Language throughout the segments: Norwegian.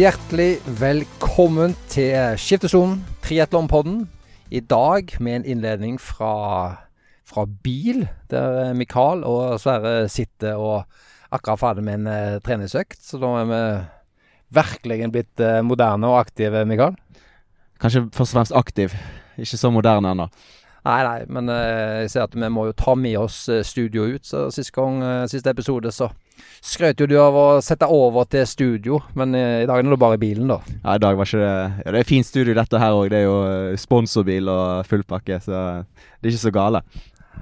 Hjertelig velkommen til Skiftesonen, triatlonpodden. I dag med en innledning fra, fra bil, der Mikael og Sverre sitter og akkurat ferdig med en uh, treningsøkt. Så nå er vi virkelig blitt uh, moderne og aktive, Mikael. Kanskje først og fremst aktiv, ikke så moderne ennå. Nei, nei, men uh, jeg ser at vi må jo ta med oss studio ut. Så sist gang, siste episode, så skrøt jo du av å sette over til studio, men i dag er det bare bilen, da. Ja, i dag var ikke det Ja, det er fint studio dette her òg. Det er jo sponsorbil og full pakke, så det er ikke så gale.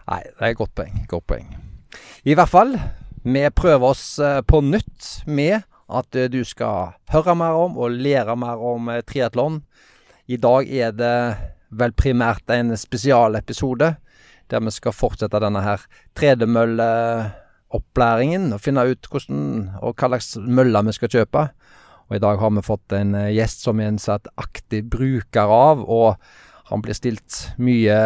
Nei, det er et godt poeng. Godt poeng. I hvert fall, vi prøver oss på nytt med at du skal høre mer om og lære mer om triatlon. I dag er det vel primært en spesialepisode der vi skal fortsette denne her tredemølleopplæringen og finne ut hvordan og hva slags møller vi skal kjøpe. Og i dag har vi fått en gjest som er en aktiv bruker av, og han blir stilt mye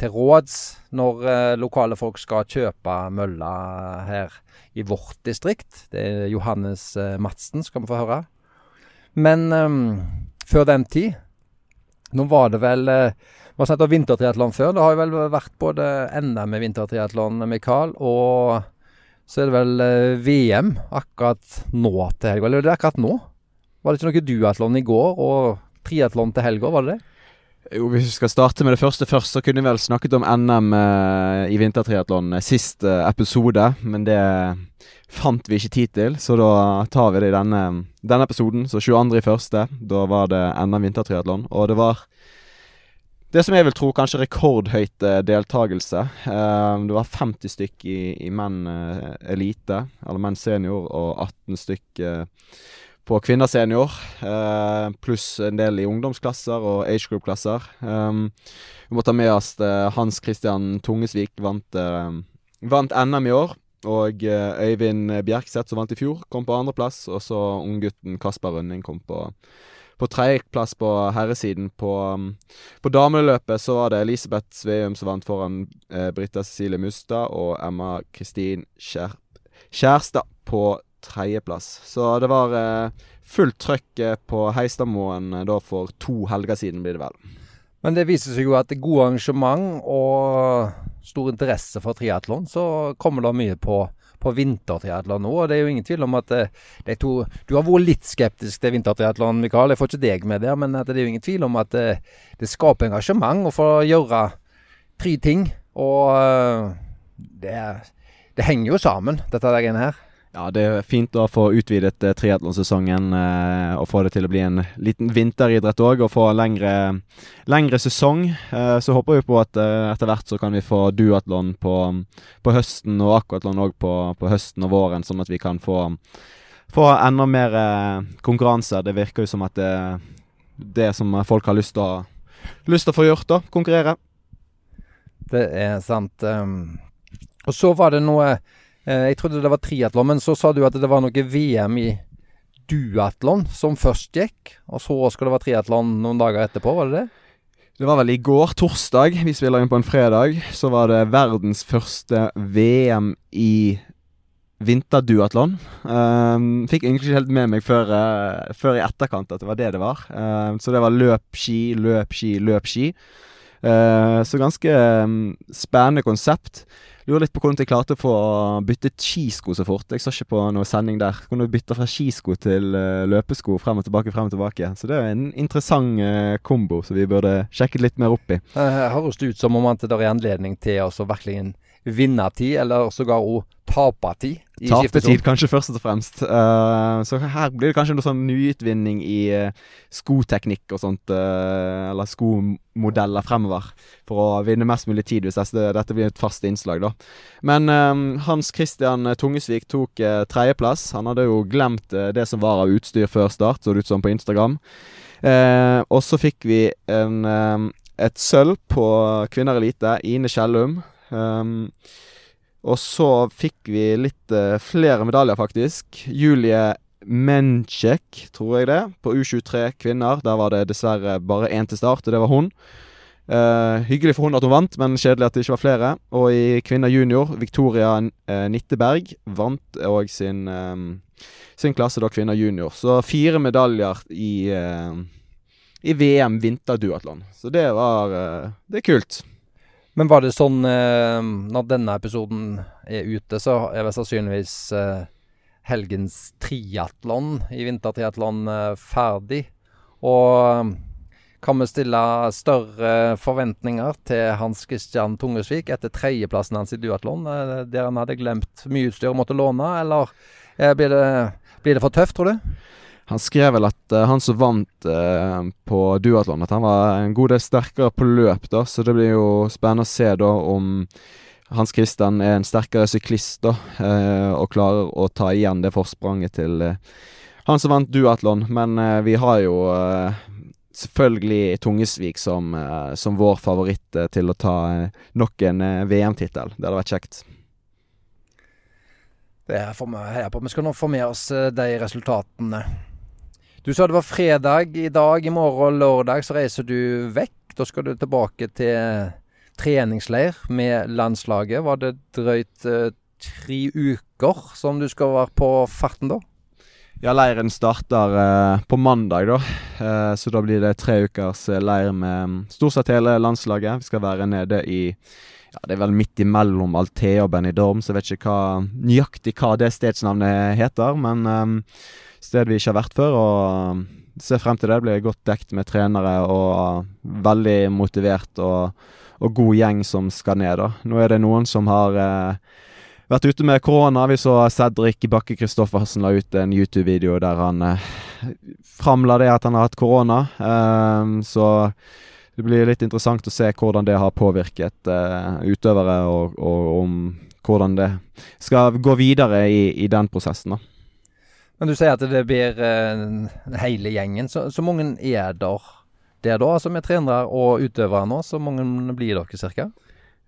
til råds når eh, lokale folk skal kjøpe møller her i vårt distrikt. Det er Johannes eh, Madsen, skal vi få høre. Men um, før den tid Nå var det vel eh, Vi har snakket om vintertriatlon før. Det har vel vært både NM i vintertriatlon, Mikael, og så er det vel eh, VM akkurat nå til helga. Eller er akkurat nå? Var det ikke noe duatlon i går og triatlon til helga, var det det? Jo, Hvis vi skal starte med det første først, så kunne vi vel snakket om NM eh, i vintertriatlon sist eh, episode. Men det fant vi ikke tid til, så da tar vi det i denne, denne episoden. Så 22.1., da var det NM vintertriatlon. Og det var det som jeg vil tro kanskje rekordhøyt eh, deltakelse. Eh, det var 50 stykk i, i menn eh, elite, eller menn senior, og 18 stykk eh, på kvinner senior, eh, pluss en del i ungdomsklasser og age group-klasser. Um, vi må ta med oss uh, Hans Christian Tungesvik, vant, eh, vant NM i år. Og uh, Øyvind Bjerkseth, som vant i fjor, kom på andreplass. Og så unggutten Kasper Rønning kom på, på tredjeplass på herresiden. På, um, på dameløpet så var det Elisabeth Sveum som vant foran Britta Cecilie Mustad og Emma Kristin Kjær Kjærstad på tredjeplass. Så det var eh, fullt trøkk eh, på Heistadmoen eh, da for to helger siden, blir det vel. Men det viser seg jo at det er gode arrangement og stor interesse for triatlon, så kommer det mye på, på vintertriatlon nå. Og det er jo ingen tvil om at de to Du har vært litt skeptisk til vintertriatlon, Mikael. Jeg får ikke deg med der, men det er jo ingen tvil om at det, det skaper engasjement å få gjøre tre ting. Og det, det henger jo sammen, dette greiene her. Ja, det er fint å få utvidet eh, triatlonsesongen eh, og få det til å bli en liten vinteridrett òg, og få lengre, lengre sesong. Eh, så håper vi på at eh, etter hvert så kan vi få duatlon på, på høsten, og akvatlon òg på, på, høsten og våren, sånn at vi kan få, få enda mer eh, konkurranse. Det virker jo som at det, er det som folk har lyst til å, lyst til å få gjort, da. Konkurrere. Det er sant. Um, og så var det noe jeg trodde det var triatlon, men så sa du at det var noe VM i duatlon som først gikk, og så skal det være triatlon noen dager etterpå, var det det? Det var vel i går, torsdag, vi spiller inn på en fredag, så var det verdens første VM i vinterduatlon. Um, fikk egentlig ikke helt med meg før, uh, før, i etterkant at det var det det var. Uh, så det var løp, ski, løp, ski, løp, ski. Uh, så ganske um, spennende konsept. Lurer litt på hvordan jeg klarte å få byttet skisko så fort. Jeg så ikke på noe sending der. Hvordan du bytter fra skisko til uh, løpesko frem og tilbake, frem og tilbake. Så det er en interessant uh, kombo som vi burde sjekket litt mer opp i. Det høres ut som om at det er anledning til å virkelig vinne tid, eller sågar òg tape tid. Tapetid, kanskje først og fremst. Uh, så her blir det kanskje noe sånn nyutvinning i uh, skoteknikk og sånt, uh, eller skomodeller fremover, for å vinne mest mulig tid, hvis dette, dette blir et fast innslag, da. Men Hans Christian Tungesvik tok tredjeplass. Han hadde jo glemt det som var av utstyr før start, så det ut som på Instagram. og så fikk vi en, et sølv på kvinner elite. Ine Kjellum. Um, og så fikk vi litt uh, flere medaljer, faktisk. Julie Menchek, tror jeg det, på U23 kvinner. Der var det dessverre bare én til start, og det var hun. Uh, hyggelig for hun at hun vant, men kjedelig at det ikke var flere. Og i kvinner junior, Victoria uh, Nitteberg vant òg sin, um, sin klasse, da kvinner junior. Så fire medaljer i, i VM vinterduatlon. Så det var Det er kult. Men var det sånn når denne episoden er ute, så er det sannsynligvis helgens triatlon i vintertriatlon ferdig. Og kan vi stille større forventninger til Hans Christian Tungesvik etter tredjeplassen hans i duatlon, eh, der han hadde glemt mye utstyr og måtte låne, eller eh, blir det, blir det for tøft, tror du? Han skrev vel at uh, han som vant uh, på duatlon, at han var en god del sterkere på løp, da, så det blir jo spennende å se da om Hans Christian er en sterkere syklist da, uh, og klarer å ta igjen det forspranget til han som vant duatlon. Men vi har jo selvfølgelig Tungesvik som, som vår favoritt til å ta nok en VM-tittel. Det hadde vært kjekt. Det får vi heie på. Vi skal nå få med oss de resultatene. Du sa det var fredag i dag. I morgen lørdag så reiser du vekk. Da skal du tilbake til treningsleir med landslaget. Var det drøyt tre uker som du skal være på farten da? Ja, leiren starter eh, på mandag, da. Eh, så da blir det tre ukers eh, leir med mm, stort sett hele landslaget. Vi skal være nede i ja, Det er vel midt imellom Altea og Benidorm, så jeg vet ikke hva, nøyaktig hva det stedsnavnet heter. Men um, sted vi ikke har vært før. og um, Ser frem til det. Blir godt dekt med trenere og uh, veldig motivert og, og, god gjeng som skal ned. da. Nå er det noen som har eh, vært ute med korona. Vi så Cedric Bakke Christoffersen la ut en YouTube-video der han eh, framla det at han har hatt korona. Um, så det blir litt interessant å se hvordan det har påvirket eh, utøvere, og, og, om hvordan det skal gå videre i, i den prosessen. da. Men du sier at det blir uh, hele gjengen. Så, så mange er der der da, altså med trenere og utøvere nå? Så mange blir dere cirka?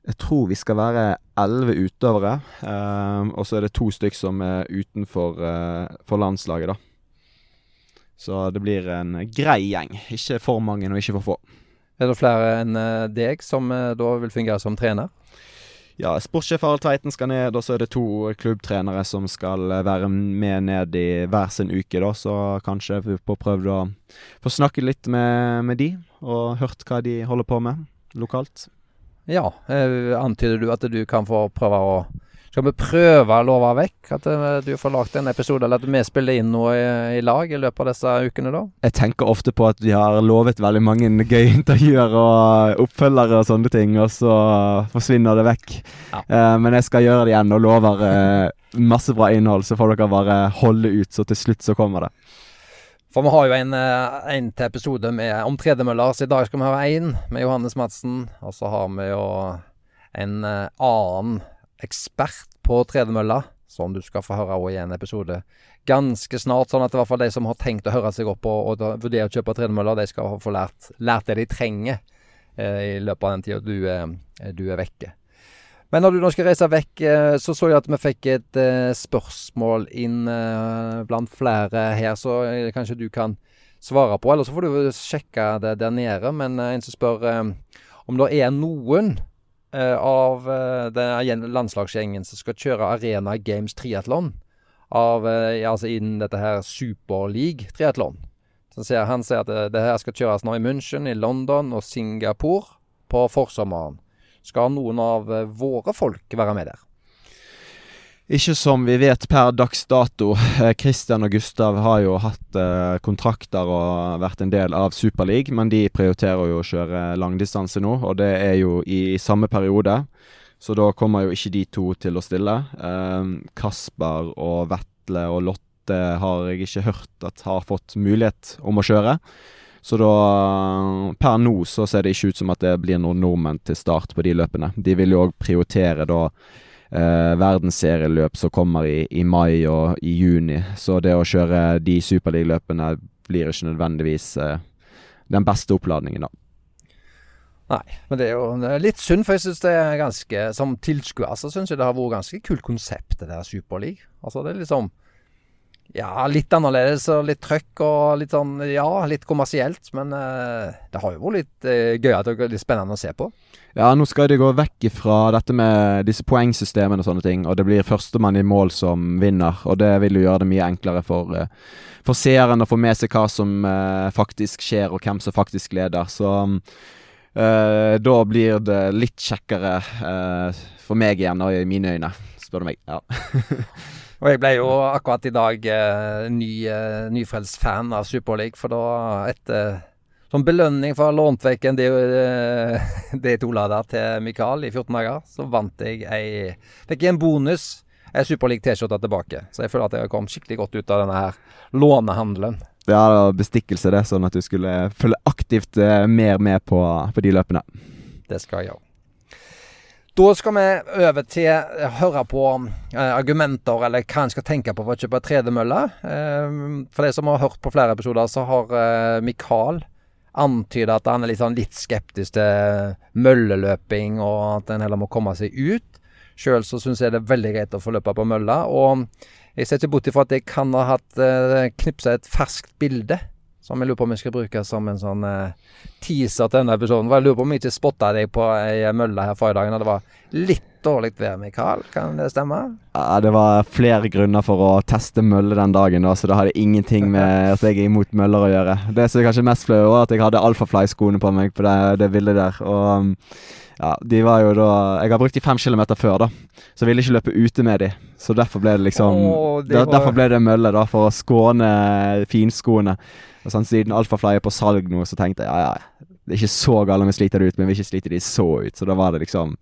Jeg tror vi skal være elleve utøvere. Um, og så er det to stykk som er utenfor for landslaget, da. Så det blir en grei gjeng. Ikke for mange og ikke for få. Er det flere enn uh, deg som uh, da vil fungere som trener? Ja, sportssjef Harald Tveiten skal ned, og så er det to klubbtrenere som skal være med ned i hver sin uke, da. Så kanskje vi får prøvd å få snakket litt med, med de, og hørt hva de holder på med lokalt. Ja, eh, antyder du at du kan få prøve å Skal vi prøve å love vekk at eh, du får lagd en episode, eller at vi spiller inn noe i, i, lag i løpet av disse ukene, da? Jeg tenker ofte på at vi har lovet veldig mange gøye intervjuer og oppfølgere og sånne ting, og så forsvinner det vekk. Ja. Uh, men jeg skal gjøre det igjen og lover uh, masse bra innhold, så får dere bare holde ut, så til slutt så kommer det. For vi har jo en, en til episode med, om tredemøller, så i dag skal vi ha én med Johannes Madsen. Og så har vi jo en annen ekspert på tredemølla, som du skal få høre i en episode ganske snart. Sånn at i hvert fall de som har tenkt å høre seg opp og, og vurdere å kjøpe tredemølla, de skal få lært, lært det de trenger eh, i løpet av den tida du, du er vekke. Men når du nå skal reise vekk, eh, så så jeg at vi fikk et uh, spørsmål inn blant flere her, så kanskje du kan svare på. Eller så får du sjekke det der nede. Men en som spør om det er noen av den landslagsgjengen som skal kjøre Arena Games triatlon, altså innen dette her Superleague triatlon. Han sier at det, det her skal kjøres nå i München, i London og Singapore på forsommeren. Skal noen av eh, våre folk være med der? Ikke som vi vet per dags dato. Eh, og Gustav har jo hatt eh, kontrakter og vært en del av Superleague, men de prioriterer jo å kjøre langdistanse nå, og det er jo i samme periode. Så da kommer jo ikke de to til å stille. Eh, Kasper og Vetle og Lotte har jeg ikke hørt at har fått mulighet om å kjøre. Så da Per nå så ser det ikke ut som at det blir noen nordmenn til start på de løpene. De vil jo òg prioritere da eh, verdensserieløp som kommer i, i, mai og i juni. Så det å kjøre de superligaløpene blir ikke nødvendigvis eh, den beste oppladningen, da. Nei, men det er jo litt synd, for jeg syns det er ganske Som tilskuer så syns jeg det har vært ganske kult konsept, det der Superleague. Altså, det er liksom Ja, litt annerledes og litt trøkk og litt sånn Ja, litt kommersielt. Men eh, det har jo vært litt eh, gøyalt og litt spennende å se på. Ja, nå skal de gå vekk fra dette med disse poengsystemene og sånne ting, og det blir førstemann i mål som vinner. Og det vil jo gjøre det mye enklere for, eh, for seeren å få med seg hva som eh, faktisk skjer, og hvem som faktisk leder. Så eh, da blir det litt kjekkere eh, for meg igjen, og i mine øyne, spør du meg. Ja. Og jeg ble jo akkurat i dag eh, ny, eh, nyfrelst fan av Superleague, for da etter som belønning for å ha lånt vekk en D2-lader til Mikael i 14 dager, så vant jeg ei Fikk jeg en bonus, ei Superleague T-skjorte tilbake. Så jeg føler at jeg har kommet skikkelig godt ut av denne her lånehandelen. Ja, det var bestikkelse, det, sånn at du skulle følge aktivt eh, mer med på, på de løpene. Det skal jeg gjøre. Da skal vi over til å høre på eh, argumenter, eller hva en skal tenke på for å kjøpe tredemølle. Eh, for de som har hørt på flere episoder, så har eh, Mikael antyda at han er litt, sånn litt skeptisk til mølleløping, og at en heller må komme seg ut. Sjøl så syns jeg det er veldig greit å få løpe på mølla. Og jeg ser ikke bort ifra at jeg kan ha hatt eh, knipsa et ferskt bilde som jeg lurer på om jeg skal bruke som en sånn eh, teaser til denne episoden. For jeg lurer på om jeg ikke spotta deg på ei mølle her forrige dag og det var litt dårlig vær, Mikael. Kan det stemme? Ja, Det var flere grunner for å teste mølle den dagen, da, så det hadde ingenting med at jeg er imot møller å gjøre. Det som er kanskje mest flaut, var at jeg hadde Alphafly-skoene på meg på det, det bildet der. Og ja, de var jo da Jeg har brukt de fem kilometer før, da. Så jeg ville ikke løpe ute med de. Så derfor ble det liksom Åh, det var- Derfor ble det mølle, da, for å skåne finskoene. Og sånn, Siden Alfafly er på salg nå, så tenkte jeg ja, ja, det er ikke så galt om vi sliter det ut, men vi ikke sliter de så ut. Så da var det liksom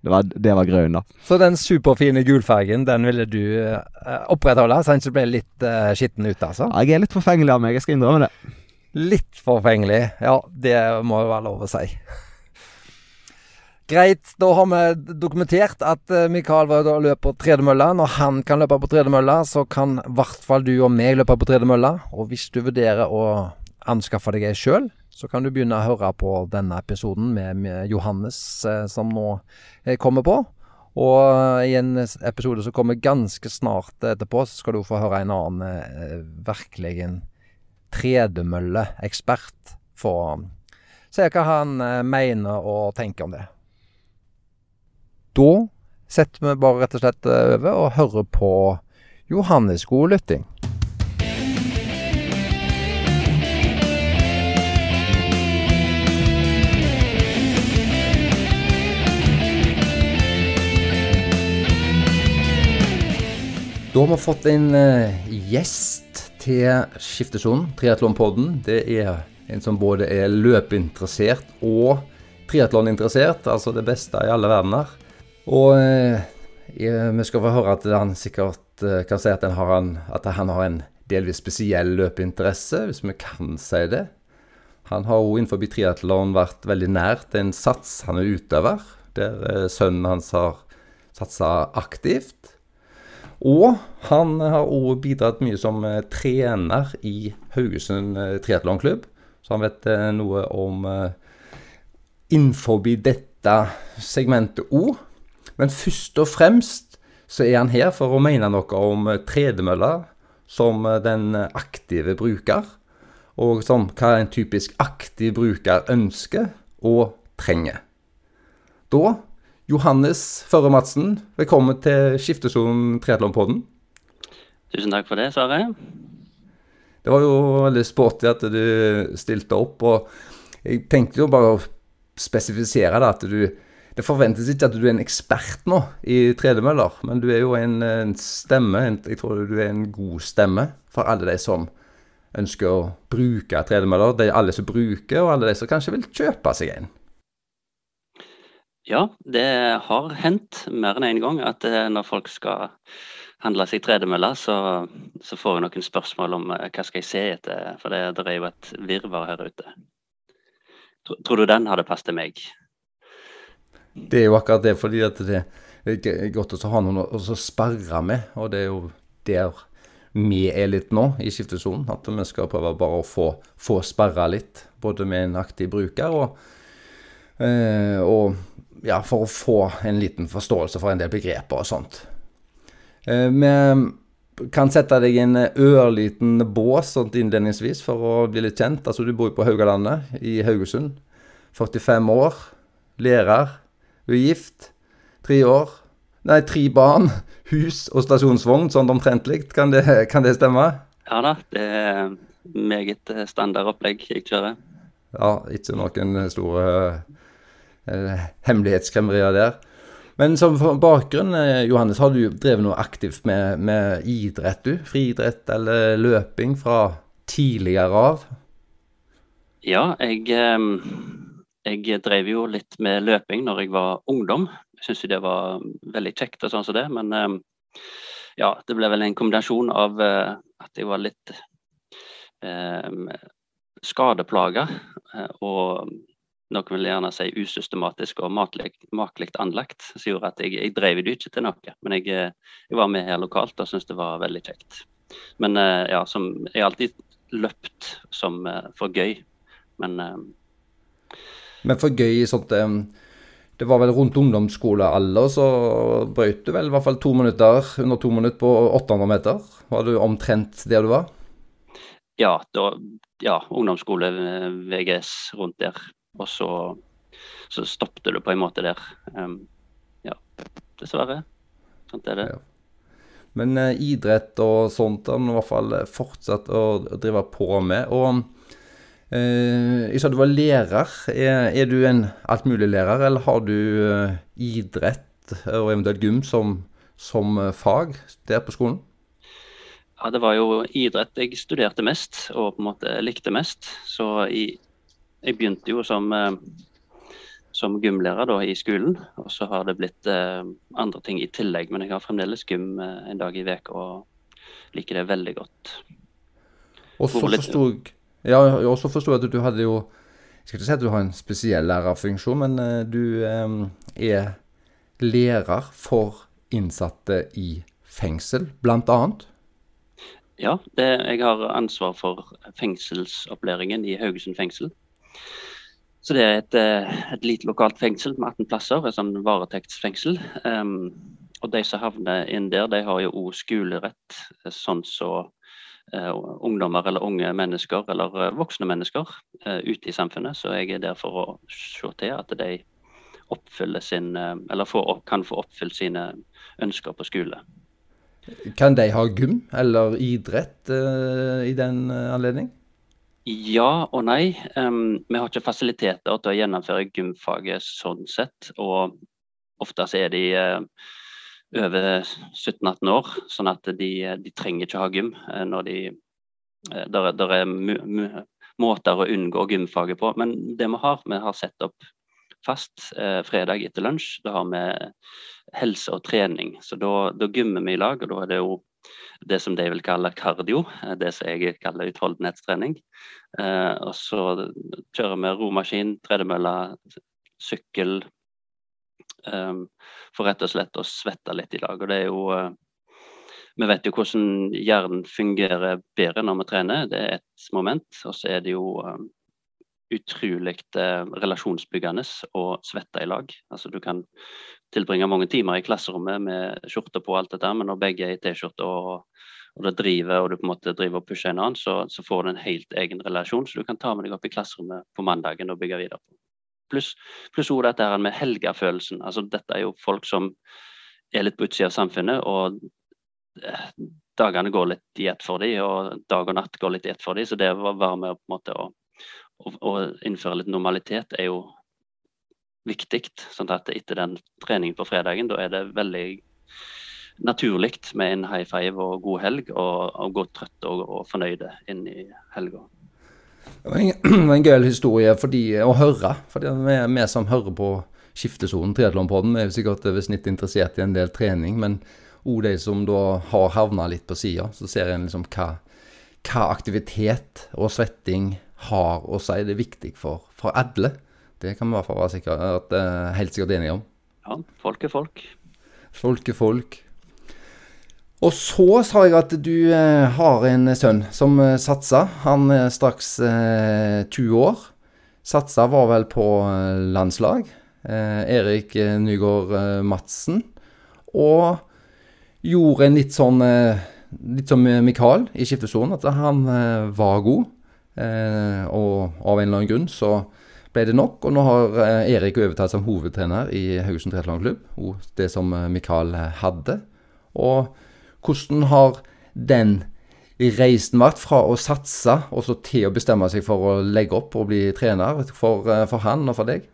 Det var, det var grunnen, da. Så den superfine gulfargen, den ville du eh, opprettholde, så den ikke ble litt eh, skitten ut, altså? Ja, jeg er litt forfengelig av meg, jeg skal innrømme det. Litt forfengelig. Ja, det må jo være lov å si. Greit, da har vi dokumentert at uh, Mikael var ute og løp på tredemølla. Når han kan løpe på tredemølla, så kan i hvert fall du og meg løpe på tredemølla. Og hvis du vurderer å anskaffe deg ei sjøl, så kan du begynne å høre på denne episoden med, Johannes eh, som nå eh, kommer på. Og eh, i en episode som kommer ganske snart etterpå, så skal du få høre en annen eh, virkelig en tredemølleekspert få se hva han eh, mener og tenker om det. Da setter vi bare rett og slett eh, over og hører på Johannes god lytting. Da har vi fått en eh, gjest til Skiftesonen, Triatlonpodden. Det er en som både er løpeinteressert og triatloninteressert, altså det beste i alle verdener. Og eh, vi skal få høre at han sikkert eh, kan si at, har en, at han har en delvis spesiell løpeinteresse, hvis vi kan si det. Han har jo innenfor triatlon vært veldig nært en sats han er utøver, der eh, sønnen hans har satsa aktivt. Og han har òg bidratt mye som eh, trener i Haugesund triatlonklubb, så han vet noe om innenfor dette segmentet òg. Men først og fremst så er han her for å mene noe om tredemølla tredemøller som eh, den aktive bruker, og som hva en typisk aktiv bruker ønsker og trenger. Da Johannes Førre Madsen, velkommen til Skiftesonen Triatlonpodden. Tusen takk for det, Sare. Det var jo veldig sporty at du stilte opp, og jeg tenkte jo bare å spesifisere det at du Det forventes ikke at du er en ekspert nå i tredemøller, men du er jo en, en stemme, en, jeg tror du er en god stemme for alle de som ønsker å bruke tredemøller. Er alle som bruker, og alle de som kanskje vil kjøpe seg en. Ja, det har hendt mer enn én en gang at eh, når folk skal handle seg tredemølle, så, så får jeg noen spørsmål om eh, hva skal jeg se etter, for det, det er jo et virvar her ute. Tror, tror du den hadde passet meg? Det er jo akkurat det, fordi at det er godt å ha noen å sperre med, og det er jo der vi er litt nå i skiftesonen. At vi skal prøve bare å få, få sperra litt, både med en aktiv bruker og, eh, og ja, for å få en liten forståelse for en del begreper og sånt. Eh, vi kan sette deg i en ørliten bås sånn innledningsvis for å bli litt kjent. Altså, du bor jo på Haugalandet i Haugesund. 45 år. Lærer. Du er gift. Tre år. Nei, tre barn. Hus og stasjonsvogn, sånn omtrentlig. Kan, kan det stemme? Ja da, det er meget standard opplegg jeg kjører. Ja, ikke noen store eh, hemmelighetskremmerier der. Men som bakgrunn, eh, Johannes, har du drevet noe aktivt med, med idrett, du? Friidrett eller løping fra tidligere av? Ja, jeg, jeg drev jo litt med løping når jeg var ungdom. Jeg syns det var veldig kjekt og sånn som det, men ja, det ble vel en kombinasjon av eh, at jeg var litt eh, skadeplaga og noen vil gjerne si usystematisk og makelig anlagt, som gjorde at jeg, jeg drev det ikke til noe. Men jeg, jeg, var med her lokalt og syntes det var veldig kjekt. Men eh, ja, som, jeg har alltid løpt som eh, for gøy, men eh, Men for gøy i sånt Det var vel rundt ungdomsskolealder, så brøt du vel i hvert fall to minutter under to minutter på 800 meter? Var du omtrent der du var? Ja, da, ja ungdomsskole, VGS rundt der. Og så, så stoppet du på en måte der. Um, ja, dessverre. Sånn er det. Ja. Men uh, idrett og sånt har du i hvert fall fortsatt å, å drive på med. Og jeg sa du var lærer. Er, er du en altmuliglærer, eller har du uh, idrett og eventuelt gym som, som fag der på skolen? Ja, det var jo idrett jeg studerte mest og på en måte likte mest. Så jeg, jeg begynte jo som, eh, som gymlærer da, i skolen, og så har det blitt eh, andre ting i tillegg. Men jeg har fremdeles gym eh, en dag i uka og liker det veldig godt. Og så forsto jeg ja, og så forsto jeg at du hadde jo Jeg skal ikke si at du har en spesiell lærerfunksjon, men du er lærer for innsatte i fengsel, blant annet? Ja, det, jeg har ansvar for fengselsopplæringen i Haugesund fengsel. Så det er et, eh, et lite lokalt fengsel med 18 plasser, et sånn varetektsfengsel. Um, og de som havner inn der, de har jo òg skolerett, sånn så uh, ungdommer eller unge mennesker, eller uh, voksne mennesker, uh, ute i samfunnet. Så jeg er der for å se til at de oppfyller sin, eller får, kan få oppfylt sine ønsker på skole. Kan de ha gym eller idrett i den anledning? Ja og nei. Um, vi har ikke fasiliteter til å gjennomføre gymfaget sånn sett. Og ofte så er de uh, over 17-18 år, sånn at de, de, trenger ikke ha gym. Uh, når de, uh, der, der er måter å unngå gymfaget på. Men det vi har, vi har sett opp fast fredag etter lunsj. Da har vi helse og trening. Så da, da gymmer vi i lag, og da er det jo det som de vil kalle kardio, eh, det som jeg kaller utholdenhetstrening. Eh, og så kjører vi romaskin, tredemølle, sykkel. Um, for rett og slett å svette litt i lag. Og det er jo uh, Vi vet jo hvordan hjernen fungerer bedre når vi trener, det er et moment. Og så er det jo um, utrolig uh, relasjonsbyggende å svette i lag. Altså du kan tilbringe mange timer i klasserommet med skjorte på og alt dette, men når begge er i T-skjorte og, og, det driver, og du på en måte driver og pusher en annen, så, så, får du en helt egen relasjon så du kan ta med deg opp i klasserommet på mandagen og bygge videre på. Pluss plus dette her med helgefølelsen. Altså, dette er jo folk som er litt på utsida av samfunnet, og eh, dagene går litt i ett for dem, og dag og natt går litt i ett for dem. Så det å være med på en måte å, å, å innføre litt normalitet er jo viktig. sånn at etter den treningen på fredagen, da er det veldig naturlig med en high five og god helg, og, og gå trøtt og, og fornøyde inn i helga. Det var en, en gøy historie de å høre. For vi, vi som hører på skiftesonen, triatlonpodden, er jo sikkert over snitt interessert i en del trening. Men òg de som da har havna litt på sida, så ser en liksom hva, hva, aktivitet og svetting har å si. Det er viktig for, for alle. Det kan vi i hvert fall være sikre, at, uh, helt sikkert enige om. Ja, folk er folk. Folk er folk. Og så sa jeg at du uh, har en sønn som satsa. satser. Han er straks uh, 20 år. Satsa var vel på landslag. Erik Nygaard Madsen. Og gjorde en litt sånn litt som Mikael i skiftesonen, at han var god. og av en eller annen grunn så ble det nok. Og nå har Erik overtatt som hovedtrener i Haugesund triatlonklubb, det som Mikael hadde. Og hvordan har den reisen vært fra å satse og så til å bestemme seg for å legge opp og bli trener for, for han og for deg?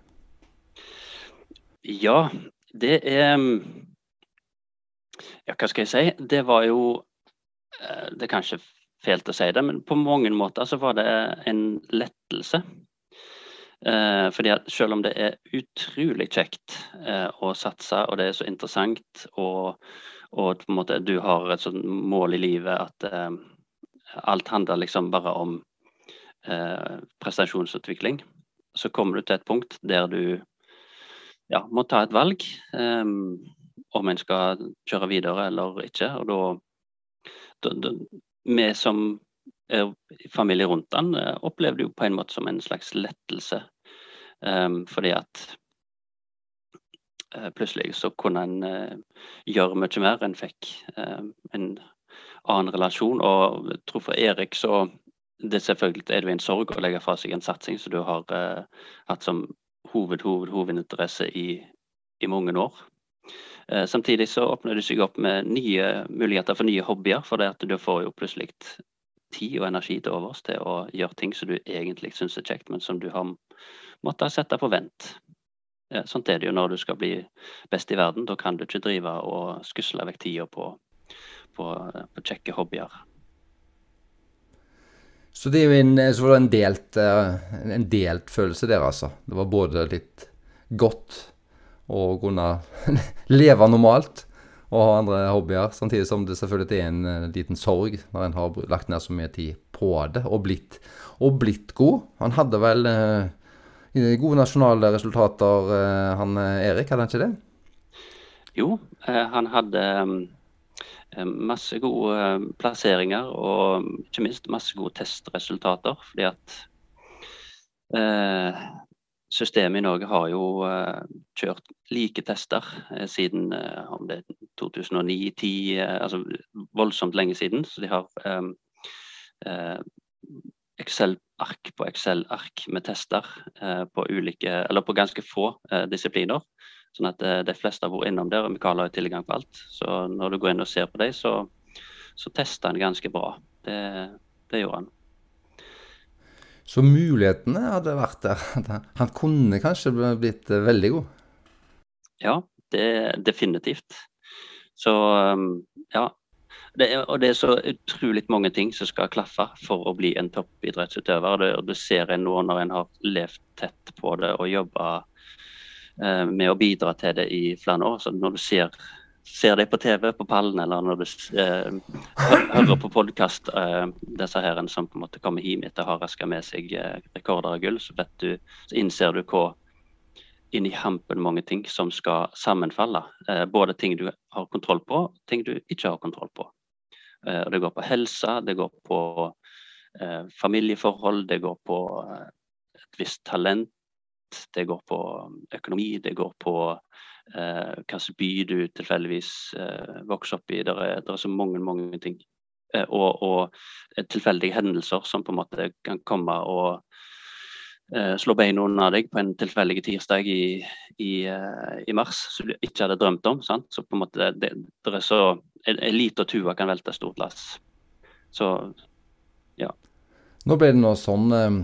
Ja, det er Ja, hva skal jeg si? Det var jo eh, Det er kanskje fælt å si det, men på mange måter så var det en lettelse. Eh, fordi at selv om det er utrolig kjekt eh, å satse, og det er så interessant, og, og på en måte du har et sånt mål i livet at eh, alt handler liksom bare om eh, prestasjonsutvikling, så kommer du til et punkt der du ja, må ta et valg eh, om en skal kjøre videre eller ikke. Og da, Vi som er familie rundt han, opplever opplevde jo på en måte som en slags lettelse. Um, fordi at plutselig så kunne en uh, gjøre mye mer. En fikk uh, en annen relasjon. Og jeg tror for Erik så det selvfølgelig er det en sorg å legge fra seg en satsing som du har hatt som hoved, hoved, hovedinteresse i, i mange år. Eh, samtidig så åpner det seg opp med nye muligheter for nye hobbyer, for det at du får jo plutselig tid og energi til overs til å gjøre ting som du egentlig syns er kjekt, men som du har måttet sette på vent. Sånt er det jo når du skal bli best i verden. Da kan du ikke drive og skusle vekk tida på, på, på kjekke hobbyer. Så det er jo en, var det en, delt, eh, en delt følelse der, altså. Det var både litt godt å kunne leve normalt og ha andre hobbyer, samtidig som det selvfølgelig er en eh, liten sorg når en har lagt ned så mye tid på det og blitt, og blitt god. Han hadde vel eh, gode nasjonale resultater, eh, han eh, Erik, hadde han ikke det? Jo, eh, han hadde mm, masse gode plasseringer og ikke minst masse gode testresultater. Fordi at systemet i Norge har jo kjørt like tester siden om det er 2009-10, altså voldsomt lenge siden. Så de har Excel-ark på Excel-ark med tester på ulike, eller på ganske få disipliner. Sånn at eh, de fleste har vært innom der, og Mikael har jo tilgang på alt. Så når du går inn og ser på dem, så, så tester han ganske bra. Det, det gjorde han. Så mulighetene hadde vært der. Han kunne kanskje blitt eh, veldig god? Ja, det definitivt. Så um, ja. Det er, og det er så utrolig mange ting som skal klaffe for å bli en toppidrettsutøver. Det, du ser en nå når en har levd tett på det og jobba Eh, med å bidra til det i flere år. Så når du ser, ser det på TV på pallen, eller når du eh, hører på podkast, eh, disse herrene som på en måte kommer hjem etter å ha raska med seg eh, rekorder av gull, så, du, så innser du hva inn i hampen mange ting som skal sammenfalle. Eh, både ting du har kontroll på, ting du ikke har kontroll på. Eh, det går på helse, det går på eh, familieforhold, det går på et visst talent, det går på økonomi, det går på hvilken by du tilfeldigvis vokser opp i. Det er, er, så mange, mange ting. Og, og, tilfeldige hendelser som på en måte kan komme og slå beina under deg på en tilfeldig tirsdag i, i, eh, i, mars som du ikke hadde drømt om. Sant? Så på en måte det, det er så En, en tue kan velte stort lass. Så ja. Nå ble det noe sånn eh,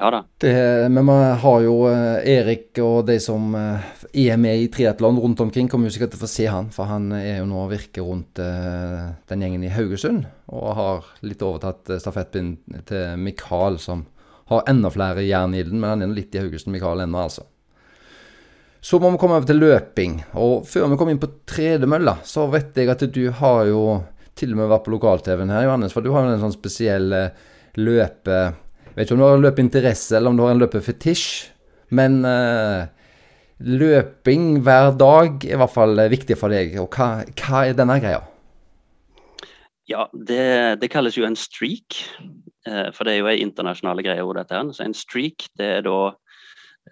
ja da. Det, men vi har jo eh, Erik og de som eh, er med i triatlon rundt omkring, kommer jo sikkert til å få se han. For han er jo nå og virker rundt den gjengen i Haugesund. Og har litt overtatt stafettpinnen til Mikael, som har enda flere jern i den. Men han er litt i Haugesund, Mikael ennå, altså. Så må vi komme over til løping. Og før vi kommer inn på tredemølla, så vet jeg at du har jo til og med vært på lokal-TV-en her, Johannes. For du har jo en sånn spesiell løpe Jeg vet ikke om du har løpeinteresse eller om du har en løpefetisj, men eh, løping hver dag er i hvert fall viktig for deg. Og hva, hva er denne greia? Ja, det, det, kalles jo en streak. Uh, for det er jo en internasjonale greie. dette her. Så En streak det er da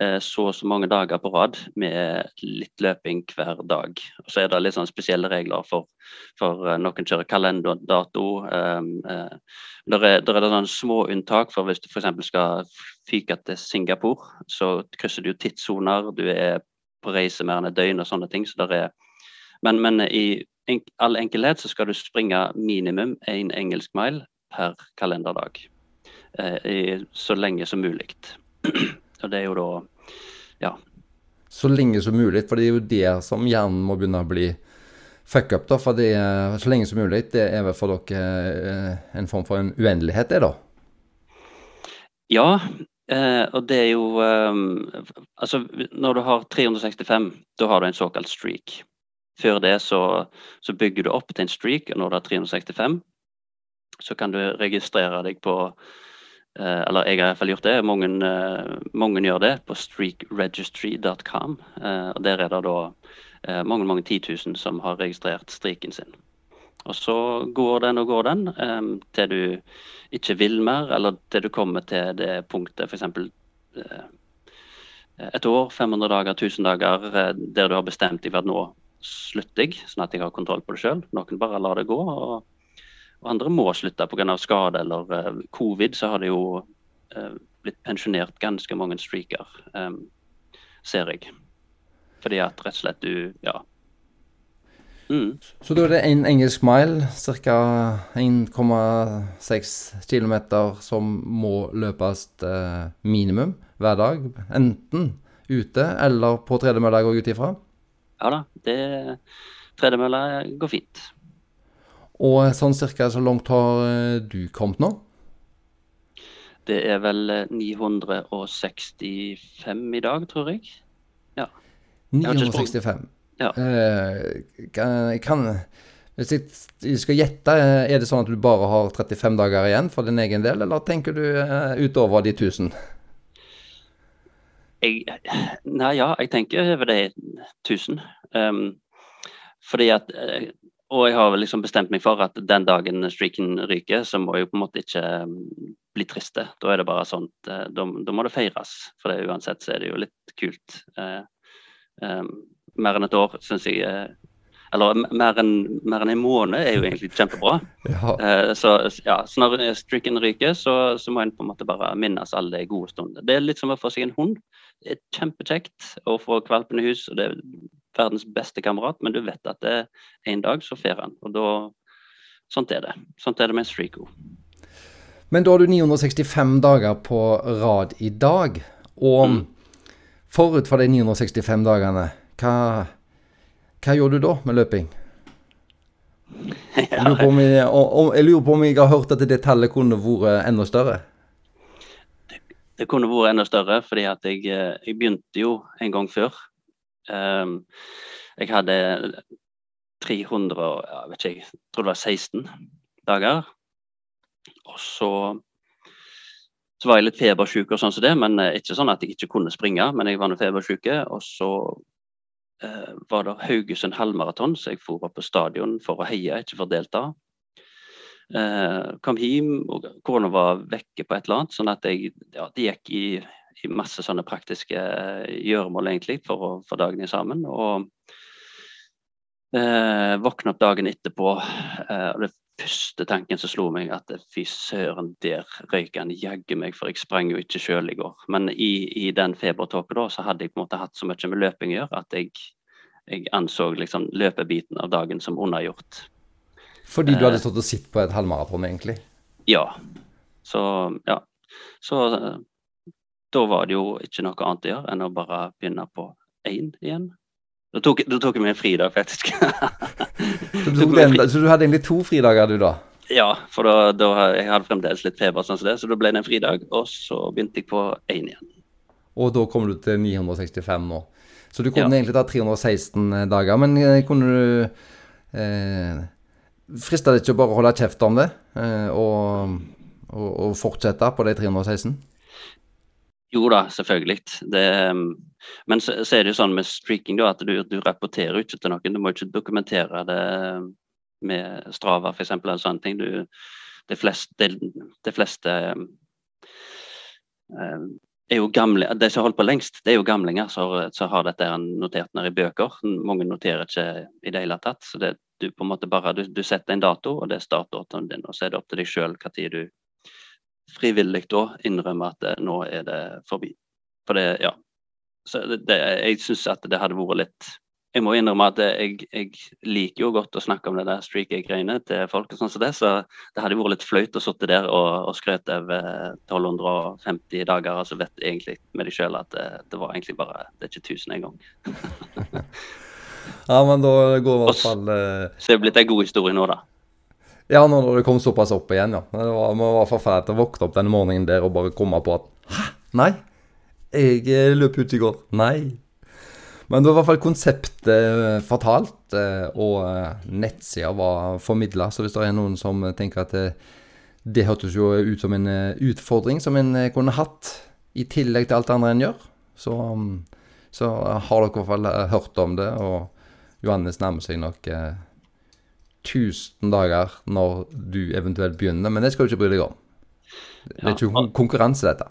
eh, så og så mange dager på rad med litt løping hver dag. Og Så er det litt sånn spesielle regler for, for uh, noen kjører kalenderdato. Um, uh, der er, der er det små unntak for hvis du f.eks. skal fyke til Singapore, så krysser du tidssoner, du er på reise mer enn et døgn og sånne ting. så der er men, men i all enkelhet så skal du springe minimum én engelsk mile per kalenderdag. Eh, så lenge som mulig. Og det er jo da ja. Så lenge som mulig, for det er jo det som hjernen må begynne å bli fuck up, da. For det er så lenge som mulig, det er vel for dere en form for en uendelighet, det da? Ja, eh, og det er jo eh, Altså, når du har 365, da har du en såkalt streak. Før det så, så, bygger du opp til en streak, og når du har 365, så kan du registrere deg på eh, Eller jeg har i hvert fall gjort det, mange, eh, mange gjør det på streakregistry.com. Eh, og Der er det da mange mange titusen som har registrert streaken sin. Og så går den og går den til du ikke vil mer, eller til du kommer til det punktet f.eks. et år, 500 dager, 1000 dager, der du har bestemt deg for at nå slutter jeg, sånn at jeg har kontroll på det sjøl. Noen bare lar det gå. og, og andre må slutte pga. skade eller uh, covid. Så har det jo uh, blitt pensjonert ganske mange streaker, um, ser jeg. Fordi at rett og slett du Ja. Mm. Så da er det en engelsk mile, ca. 1,6 km, som må løpes uh, minimum hver dag. Enten ute eller på tredemølla jeg går ut ifra? Ja da, det tredemølla går fint. Og sånn cirka så langt har eh, du kommet nå? Det er vel 965 eh, i dag, tror jeg. Ja. 965. Ja. Jeg kan, kan, hvis jeg skal gjette, er det sånn at du bare har 35 dager igjen for din egen del, eller tenker du utover de 1000? Jeg, nei, ja, jeg tenker over de 1000. Um, fordi at eh, Og jeg har liksom bestemt meg for at den dagen streaken ryker, så må jeg jo på en måte ikke um, bli triste. Da er det bare sånt, uh, da, da, må det feires. For det, uansett så er det jo litt kult. Uh, um, mer enn et år syns jeg uh, eller mer enn, mer enn en måned er jo egentlig kjempebra. Ja. Så, ja, så, når streaken ryker, så, så, må en på en måte bare minnes alle de gode stundene. Det er litt som å få seg en hund. Det er kjempekjekt å få valpen i hus, og det verdens beste kamerat, men du vet at det er en dag så får han. Og da Sånt er det. Sånt er det med streako. Men da har du 965 dager på rad i dag. Og mm. forut for de 965 dagene, hva hva gjør du da med løping? Jeg lurer, om jeg, jeg lurer på om jeg har hørt at det tallet kunne vært enda større? Det, det kunne vært enda større, fordi at jeg, eh, jeg begynte jo en gang før. Um, jeg hadde 300, jeg vet ikke, jeg tror det var 16 dager. Og så, så var jeg litt febersjuk og sånn som det, men eh, ikke sånn at jeg ikke kunne springe. Men jeg var nå febersjuk, og så Eh, var det Haugesund halvmaraton, så jeg for opp på stadion for å heie, ikke for å delta. Eh, kom hjem, og korona var vekke på et eller annet, sånn at jeg ja, det gikk i, i, masse sånne praktiske eh, gjøremål egentlig for å få dagene sammen. Og eh, våkne opp dagen etterpå, eh, og det første tanken som slo meg, at fy søren, der røyk han jaggu meg, for jeg sprang jo ikke sjøl i går. Men i, i den febertåka da, så hadde jeg på en måte hatt så mye med løping å gjøre at jeg, jeg anså liksom løpebiten av dagen som unnagjort. Fordi du hadde eh. stått og sett på et halvmaraton, egentlig? Ja. Så ja. Så da var det jo ikke noe annet å gjøre enn å bare begynne på én igjen. Da tok, da tok jeg meg en fridag, faktisk. så, du den, så, du hadde egentlig to fridager, du, da? Ja, for da, da jeg hadde fremdeles litt feber, sånn som det, så da ble det en fridag. Og så begynte jeg på én igjen. Og da kom du til 965 nå. Så du kunne ja. egentlig ta 316 eh, dager. Men eh, kunne du eh, Frista det ikke å bare holde kjeft om det eh, og, og, og fortsette på de 316? Jo da, selvfølgelig. Det, men så, så, er det jo sånn med streaking da, at du, du rapporterer ikke til noen. Du må ikke dokumentere det med Strava f.eks. eller sånne ting. Du, de fleste, de, de fleste um, er jo gamle, De som har holdt på lengst, det er jo gamlinger som har dette notert ned i bøker. Mange noterer ikke i det hele tatt. så det, du på en måte bare, du, du setter en dato, og det er startdatoen din. og Så er det opp til deg sjøl når du frivillig da innrømme at det, nå er det forbi. For det, ja. Så det, det, jeg syns at det hadde vært litt jeg må innrømme at jeg, jeg, liker jo godt å snakke om det der streaky-greiene til folk. og sånn som det, Så det hadde vært litt flaut å sitte der og, og skrøte over 1250 dager, og så vet egentlig med deg sjøl at det, det, var egentlig bare Det er ikke 1000 engang. ja, men da går i hvert fall Så er det blitt en god historie nå, da. Ja, når det kom såpass opp igjen, ja. Det var, det var forferdelig å våkne opp denne morgenen der og bare komme på at Hæ? Nei? Jeg eh, løp ut i går. Nei. Men det var i hvert fall konseptet eh, fortalt, eh, og nettsida var formidla. Så hvis det er noen som tenker at det, hørtes jo ut som en utfordring som en kunne hatt, i tillegg til alt det andre en gjør, så, mm, så har dere i hvert fall hørt om det. Og Johannes nærmer seg nok 1000 dager når du eventuelt begynner, men det skal du ikke bry deg om. Det er ikke konkurranse, dette.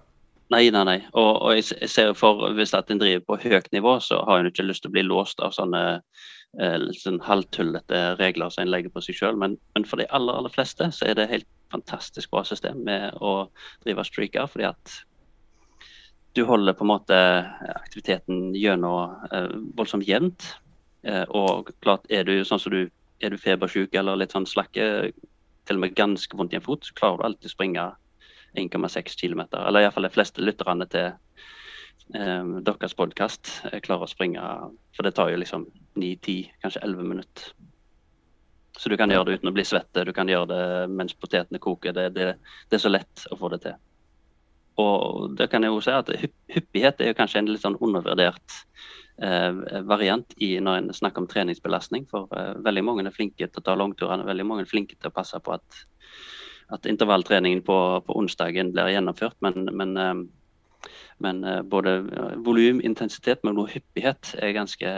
Nei, nei, nei. Og, og jeg ser for hvis at en driver på høyt nivå, så har en ikke lyst til å bli låst av sånne eh, sånn halvtullete regler som en legger på seg sjøl. Men, men, for de aller, aller fleste så er det helt fantastisk bra system med å drive streaker. fordi at du holder på en måte aktiviteten gjennom eh, voldsomt jevnt. Eh, og klart, er du sånn som du er du febersjuk eller litt sånn slakke, til og med ganske vondt i en fot, så klarer du alltid å springe 1,6 km. Eller iallfall de fleste lytterne til eh, deres podkast klarer å springe. For det tar jo liksom 9-10, kanskje 11 minutter. Så du kan gjøre det uten å bli svette, du kan gjøre det mens potetene koker. Det, det, det er så lett å få det til. Og det kan jeg jo si at Hyppighet er kanskje en litt sånn undervurdert eh, variant i når en snakker om treningsbelastning. For eh, veldig mange er flinke til å ta langturene, veldig mange er flinke til å passe på at at intervalltreningen på, på onsdagen blir gjennomført. Men, men, eh, men eh, både eh, volum, intensitet, men også hyppighet er ganske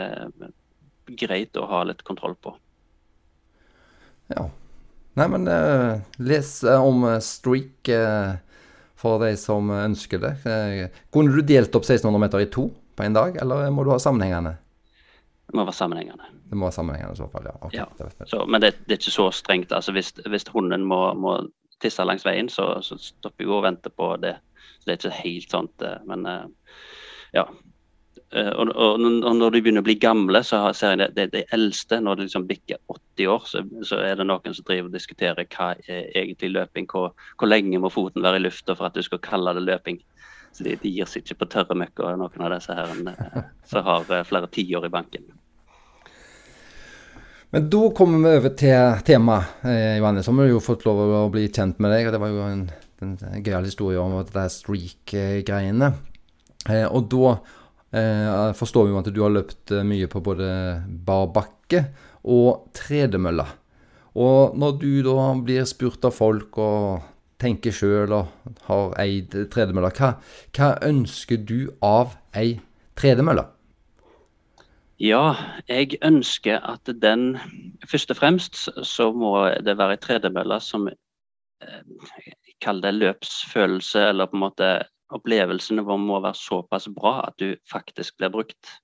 greit å ha litt kontroll på. Ja. Nei, men uh, les om streak uh, for de som ønsker det. Uh, kunne du delt opp 1600 meter i to på en dag, eller må du ha sammenhengende? Det må være sammenhengende. Det må være sammenhengende i så fall, ja. Okay, ja. Så, men det, det, er ikke så strengt. altså Hvis, hvis hunden må, må tisse langs veien, så, så stopper jeg og venter på det. Så det er ikke helt sånt, eh, men eh, ja. Eh, og, og, og, når de begynner å bli gamle, så ser jeg det, det, det eldste, når de liksom bikker 80 år, så, så, er det noen som driver og diskuterer hva er egentlig løping. Hvor, hvor, lenge må foten være i lufta for at du skal kalle det løping. Så De, de gir seg ikke på tørre møkka, noen av disse her som har flere tiår i banken. Men da kommer vi over til temaet, eh, Johannes. Så har jo fått lov å bli kjent med deg. og Det var jo en, en, en gøyal historie om dette streak-greiene. Eh, og da eh, forstår vi jo at du har løpt eh, mye på både bar bakke og tredemølle. Og når du da blir spurt av folk og tenker sjøl og har ei tredemølle, hva, hva ønsker du av ei tredemølle? Ja, jeg ønsker at den Først og fremst så må det være ei tredemølle som eh, Kall det løpsfølelse, eller på en måte opplevelsene må være såpass bra at du faktisk blir brukt.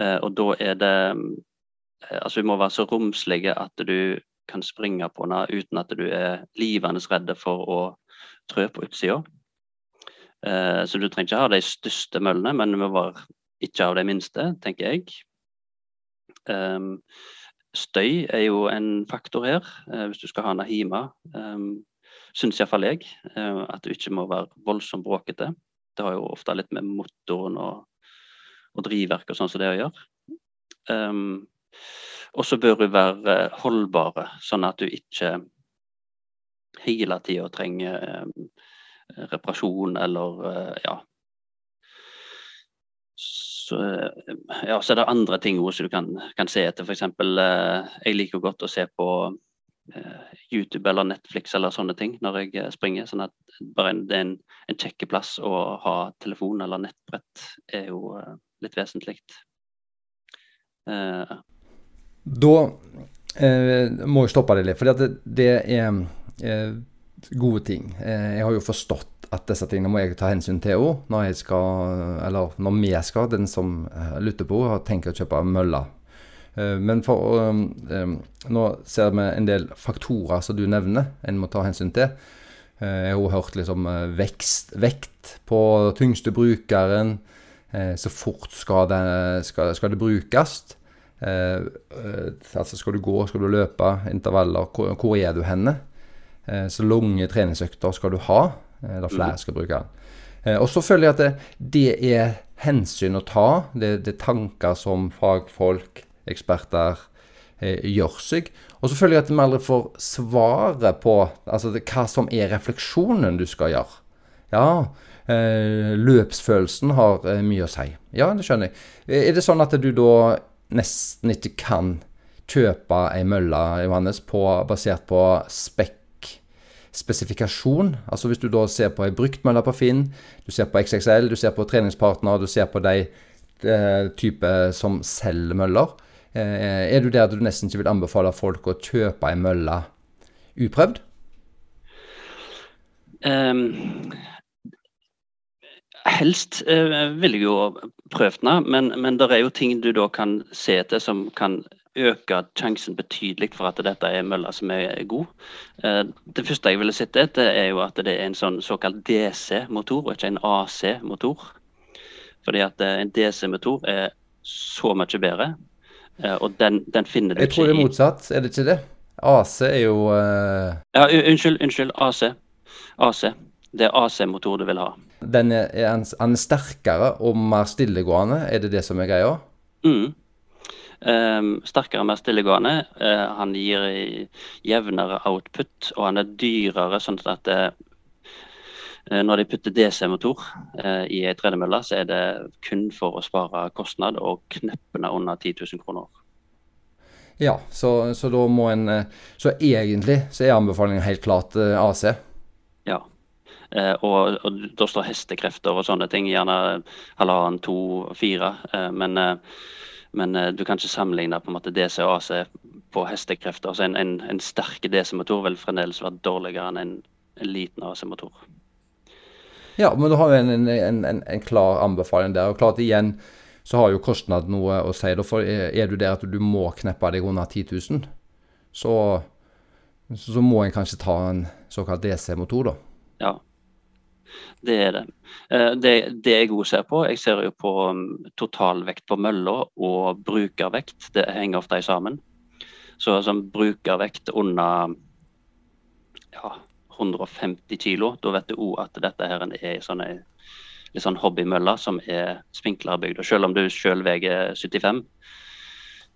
Eh, og da er det eh, Altså, vi må være så romslige at du kan springe på henne uten at du er livende redd for å trø på utsida. Så du trenger ikke ha de største møllene, men du må være ikke av de minste, tenker jeg. Um, støy er jo en faktor her, uh, hvis du skal ha henne hjemme. Um, Syns iallfall jeg. Uh, at du ikke må være voldsomt bråkete. Det har jo ofte litt med motoren og, og drivverk og sånn som det å gjøre. Um, og så bør du være holdbare, sånn at du ikke hele tida trenger um, reparasjon eller uh, ja, så, ja, så er det andre ting også du kan, kan se etter. F.eks. Eh, jeg liker godt å se på eh, YouTube eller Netflix eller sånne ting når jeg eh, springer. sånn at bare en, det er en, en kjekkeplass å ha telefon eller nettbrett er jo eh, litt vesentlig. Eh. Da eh, må jeg stoppe det litt, for det, det, er gode ting. Eh, jeg har jo forstått at disse tingene må jeg ta hensyn til òg, når jeg skal, eller når vi skal, den som eh, lytter på, har tenkt å kjøpe mølle. Eh, men for Nå ser vi en del faktorer som du nevner en må ta hensyn til. Jeg har hørt liksom vekst, vekt på tyngste brukeren. Så fort skal det, skal, skal det brukes. Eh, altså skal du gå, skal du løpe, intervaller, hvor, hvor er du henne? Eh, så lange treningsøkter skal du ha. Eh, eller flere skal bruke den. Eh, og så føler jeg at det, det er hensyn å ta. Det, det, er tanker som fagfolk, eksperter, gjør seg. Og så føler jeg at vi aldri får svaret på altså hva som er refleksjonen du skal gjøre. Ja, eh, løpsfølelsen har eh, mye å si. Ja, det skjønner jeg. Er det sånn at du da nesten ikke kan kjøpe ei mølle, Johannes, på, basert på spekk spesifikasjon. Altså Hvis du da ser på ei bruktmølle på Finn, du ser på XXL, du ser på treningspartner, du ser på de de type som selger møller, eh, er du der at du nesten ikke vil anbefale folk å kjøpe ei mølle uprøvd? Um, helst eh, vil jeg jo prøve den, men, men det er jo ting du da kan se etter som kan øke sjansen betydelig for at dette er mølla som er god. Eh, det første jeg ville sett etter, er jo at det er en sånn såkalt DC-motor, og ikke en AC-motor. Fordi at eh, en DC-motor er så mye bedre, eh, og den, den finner du ikke i Jeg tror det er motsatt, er det ikke det? AC er jo uh... Ja, unnskyld. Unnskyld. AC. AC. Det er AC-motor du vil ha. Den er, er, er sterkere og mer stillegående, er det det som er greia? Mm. Um, sterkere, mer stillegående. Uh, han gir jevnere output, og han er dyrere. sånn at det, uh, når de putter DC-motor uh, i ei tredemølle, så er det kun for å spare kostnad og kneppene under 10 000 kroner. Ja, så, så da må en Så egentlig så er anbefalingen helt klart AC. Ja. Og, og, da står hestekrefter og sånne ting, gjerne halvannen, to, fire. men men uh, du kan ikke sammenligne på en måte DC og AC på hestekrefter. Altså en, en, en sterk DC-motor vil fremdeles være dårligere enn en, en liten AC-motor. Ja, men du har jo en, en, klar anbefaling der. Og klart igjen så har jo kostnad noe å si. For er du der at du må kneppe deg under 10 000, så, så må en kanskje ta en såkalt DC-motor, da. Ja, det er det. Eh, det, det jeg òg ser på, jeg ser jo på um, totalvekt på mølla og brukervekt. Det henger ofte sammen. Så som brukervekt under ja, 150 kg, da vet du òg at dette her er sånne litt sånn hobbymøller som er spinklere bygd. Og selv om du sjøl veier 75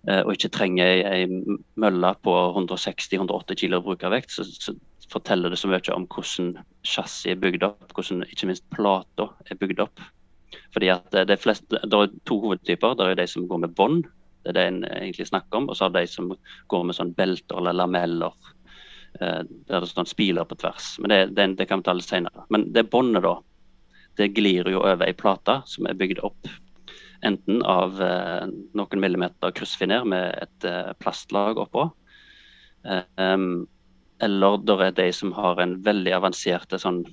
eh, og ikke trenger ei mølle på 160-180 kg brukervekt, så, så forteller det så mye om hvordan chassis er bygd opp, hvordan ikke minst plata er bygd opp. Fordi at det, flest, det er to hovedtyper. Det er de som går med bånd, det er det en egentlig snakker om. Og så er det de som går med sånn belter eller lameller. Eh, der det står spiler på tvers. Men det, det, det kan vi ta litt senere. Men det båndet, da, det glir jo over ei plate som er bygd opp enten av eh, noen millimeter kryssfiner med et eh, plastlag oppå. Um, eller det er de som har en veldig avansert sånn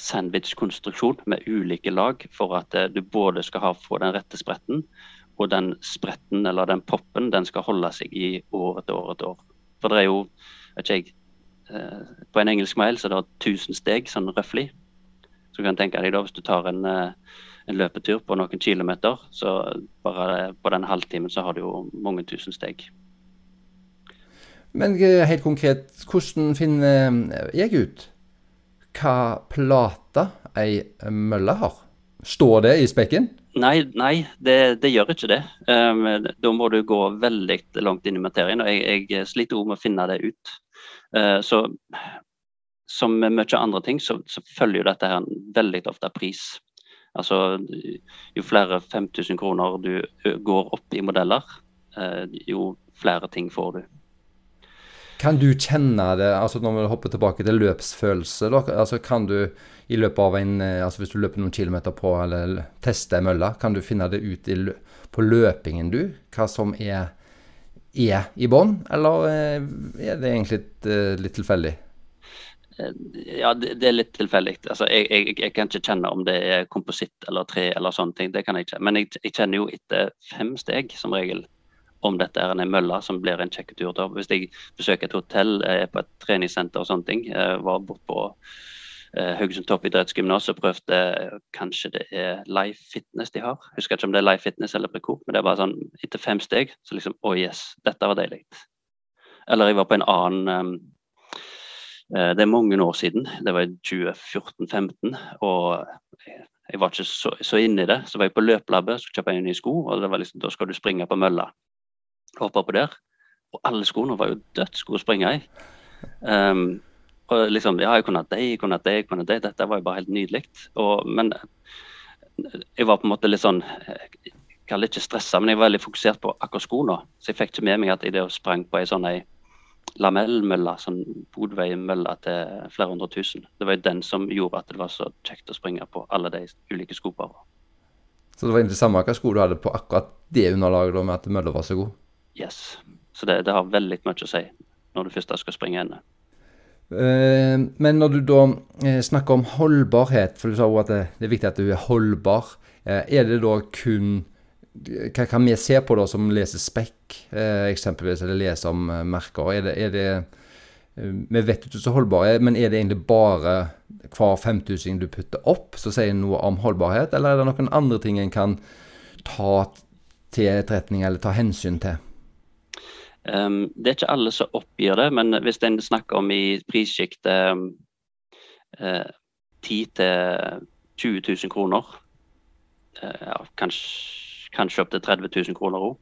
sandwich-konstruksjon med ulike lag for at eh, du både skal ha, få den rette spretten, og den spretten eller den poppen den skal holde seg i år etter år etter år. For det er jo vet ikke jeg, eh, På en engelsk mail så er det 1000 steg, sånn røftlig. Så du kan tenke deg da, hvis du tar en, eh, en, løpetur på noen kilometer, så bare på den halvtimen så har du jo mange tusen steg. Men eh, helt konkret, hvordan finner eh, jeg ut hva plate ei mølle har? Står det i spekken? Nei, nei det, det, gjør ikke det. Um, da må du gå veldig langt inn i materien. og Jeg, jeg sliter også med å finne det ut. Uh, så som med mye andre ting, så, så følger jo dette her veldig ofte pris. Altså, jo flere 5000 kroner du går opp i modeller, uh, jo flere ting får du. Kan du kjenne det, altså når vi hopper tilbake til løpsfølelse, da, altså kan du i løpet av en eh, altså Hvis du løper noen kilometer på eller tester ei mølle, kan du finne det ut i, på løpingen, du? Hva som er, er i bånn, eller eh, er det egentlig litt, eh, litt tilfeldig? Ja, det, det er litt tilfeldig. Altså, jeg, jeg, jeg, kan ikke kjenne om det er kompositt eller tre eller sånne ting. Det kan jeg ikke. Men jeg, jeg kjenner jo etter fem steg som regel om dette er en mølle som blir en kjekk tur til. Hvis jeg besøker et hotell, er på et treningssenter og sånne ting, var bort på Eh, Haugesund toppidrettsgymnas og prøvde kanskje det er Life Fitness de har. Jeg husker ikke om det er Life Fitness eller Prekop, men det er bare sånn etter fem steg så liksom Å, oh yes, dette var deilig. Eller jeg var på en annen um, Det er mange år siden. Det var i 2014-2015. Og jeg var ikke så, så inne i det. Så var jeg på løpelabbet, skulle kjøpe en ny sko, og det var liksom, da skal du springe på mølla. Hoppe på der. Og alle skoene var jo dødsgode å springe i. Um, og liksom, ja, jeg kunne hatt det, jeg kunne hatt det, jeg kunne hatt det. Dette var jo bare helt nydelig. Men jeg var på en måte litt sånn Jeg kaller det ikke stressa, men jeg var veldig fokusert på akkurat skoene. Så jeg fikk ikke med meg at jeg sprang på ei sånn ei lamellmølle, sånn Bodvei-mølle til flere hundre tusen. Det var jo den som gjorde at det var så kjekt å springe på alle de ulike skoparene. Så det var egentlig samme hva sko du hadde på akkurat det underlaget med at mølla var så god? Yes. Så det, det har veldig mye å si når du først skal springe ende. Eh, men når du da eh, snakker om holdbarhet, for du sa jo at det, er viktig at du er holdbar. Eh, er det da kun Hva kan vi se på da som leser spekk, eksempelvis, eller leser om merker? Er det, er det vi vet ikke så holdbare, men er det egentlig bare hver femtusing du putter opp, som sier noe om holdbarhet, eller er det noen andre ting en kan ta til etterretning eller ta hensyn til? Um, det er ikke alle som oppgir det, men hvis en snakker om i prissjiktet uh, 10 000-20 000 kroner, uh, ja, kanskje, kanskje opptil 30 000 kroner òg,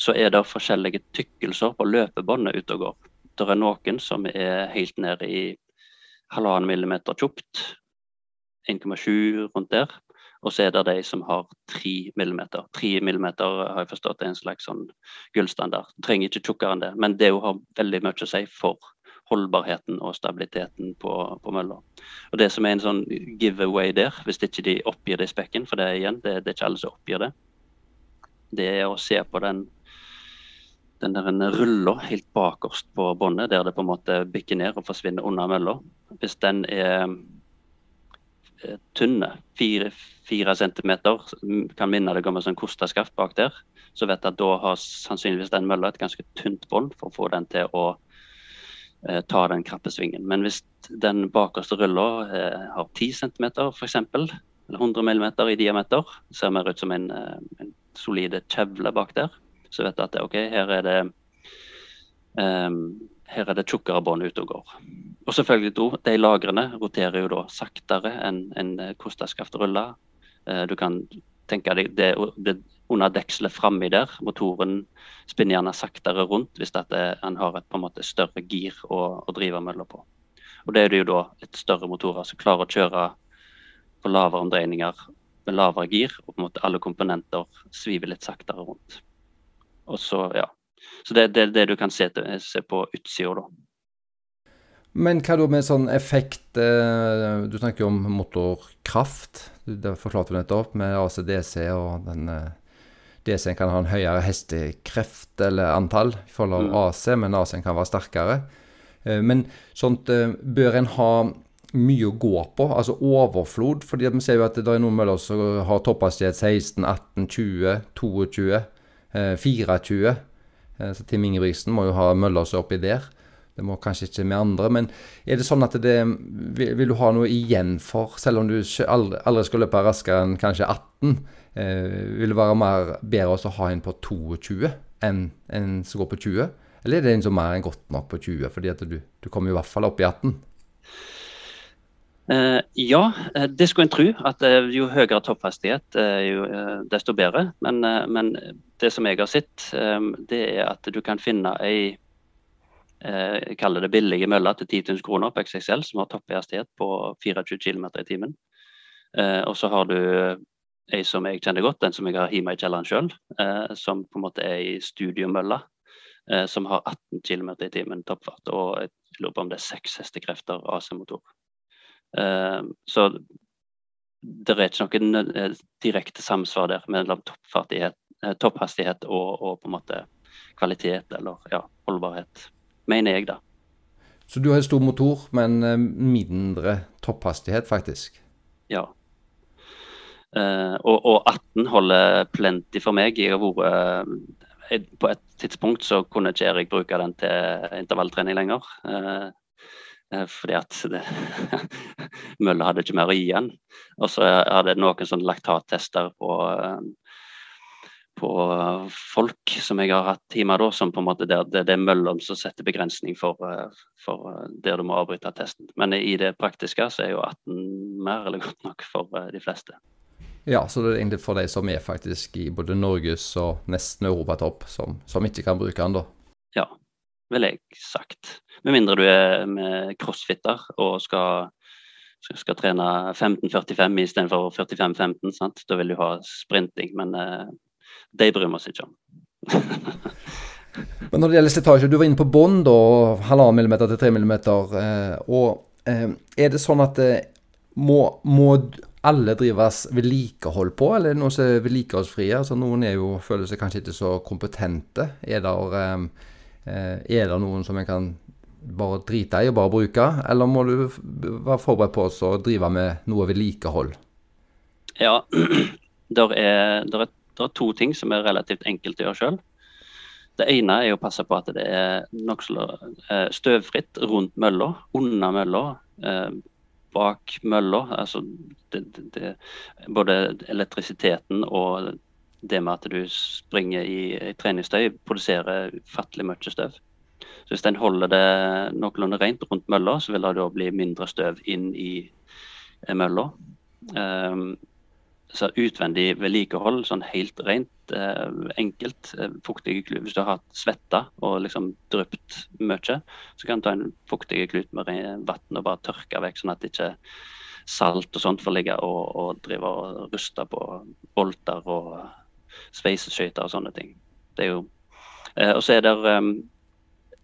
så er det forskjellige tykkelser på løpebåndet ute og går. Det er noen som er helt ned i halvannen millimeter tjukt, 1,7 rundt der. Og så er det de som har 3 millimeter. 3 millimeter har jeg forstått er en slags sånn gullstandard. Trenger ikke tjukkere enn det, men det har veldig mye å si for holdbarheten og stabiliteten på, på mølla. Og Det som er en sånn giveaway der, hvis ikke de oppgir det i spekken, for det er igjen, det, det er ikke alle som oppgir det, det er å se på den den der rulla helt bakerst på båndet, der det på en måte bikker ned og forsvinner under mølla. Hvis den er tynne, fire, fire centimeter, kan minne deg om en sånn kostaskaft bak der, så vet jeg at da har sannsynligvis den mølla et ganske tynt bånd for å få den til å eh, ta den krappe svingen. Men hvis den bakerste rulla eh, har 10 cm f.eks., eller 100 mm i diameter, ser mer ut som en, eh, en solide kjevle bak der, så vet jeg at ok, her er det um, her er det tjukkere bånd ute og går. Og selvfølgelig do, De lagrene roterer jo da saktere enn en kostaskaftruller. Eh, du kan tenke deg det, det under dekselet framme der. Motoren spinner gjerne saktere rundt hvis det, han har et på en måte større gir å, å drive mølla på. Og Det er det jo da litt større motorer som klarer å kjøre på lavere omdreininger med lavere gir, og på en måte alle komponenter sviver litt saktere rundt. Og så, ja, så det er det, det, du kan se, se på utsida, da. Men hva da med sånn effekt eh, Du snakker jo om motorkraft. Det forklarte du nettopp, med ACDC og den eh, DC-en kan ha en høyere hestekreft eller antall i forhold til mm. AC, men AC-en kan være sterkere. Eh, men sånt bør en ha mye å gå på, altså overflod. fordi vi ser jo at det er noen møller som har topphastighet 16, 18, 20, 22, 24. Eh, så Tim Ingebrigtsen må jo ha møller som er oppi der. Det må kanskje ikke med andre. Men er det sånn at det vil, du ha noe igjen for, selv om du aldri skal løpe raskere enn kanskje 18? Eh, vil det være mer bedre å ha en på 22 enn en som går på 20? Eller er det en som er godt nok på 20, fordi at du, du kommer i hvert fall opp i 18? Uh, ja, eh, det skulle en tro. At uh, jo høyere toppfastighet, jo, desto bedre. Men, men, det som jeg har sett, det er at du kan finne ei jeg kaller det billige møller til 10 000 kroner på XXL, som har topphastighet på 24 km i timen. og så har du ei som jeg kjenner godt, den som jeg har hjemme i kjelleren sjøl, som på en måte er i studiomølle. som har 18 km i timen toppfart, og jeg lurer på om det er seks hestekrefter AC-motor. Eh, så det er ikke noen eh, direkte samsvar der mellom eh, topphastighet og, og, på en måte kvalitet eller ja, holdbarhet, mener jeg, da. Så du har stor motor, men eh, mindre topphastighet, faktisk? Ja. Uh, og, og, 18 holder plenty for meg. Jeg har vært uh, På et tidspunkt så kunne ikke Erik bruke den til intervalltrening lenger. Uh, fordi at mølla hadde ikke mer å gi igjen. Og så hadde noen sånn laktattester på på folk som jeg har hatt timer da, som på en måte der, det, det er mellom som setter begrensning for, eh, for, eh, der du må avbryte testen. Men i det praktiske så er jo 18 mer eller godt nok for eh, de fleste. Ja, så det er egentlig for de som er faktisk i både Norges og nesten europatopp, som, som ikke kan bruke den, da? Ja, ville jeg sagt. Med mindre du er med crossfitter og skal, skal trene 15-45 istedenfor 45-15. Da vil du ha sprinting, men de bryr vi oss ikke om. Men når det gjelder slitasje, du var inne på bånd, halvannen millimeter til tre millimeter. Eh, og eh, er det sånn at eh, må, må alle drives vedlikehold på, eller er det noen som er vedlikeholdsfrie? Altså, noen er jo, føler seg kanskje ikke så kompetente. Er det, er det noen som en kan bare drite i og bare bruke, eller må du være forberedt på å drive med noe vedlikehold? Ja, der er, der er det er to ting som er relativt enkelt å gjøre sjøl. Det ene er å passe på at det er eh, støvfritt rundt mølla, under mølla, eh, bak mølla. Altså det, det, både elektrisiteten og det med at du springer i, i treningstøy, produserer fattelig mye støv. Så Hvis en holder det noenlunde rent rundt mølla, så vil det da bli mindre støv inn i eh, mølla. Um, så utvendig vedlikehold, sånn helt rent, eh, enkelt, fuktig fuktige klut Hvis du har hatt svetta og liksom drypt mye, så kan du ta en fuktig klut med vann og bare tørke vekk, sånn at ikke salt og sånt får ligge og, og drive og ruste på bolter og sveiseskøyter og sånne ting. Det er jo eh, Og så er det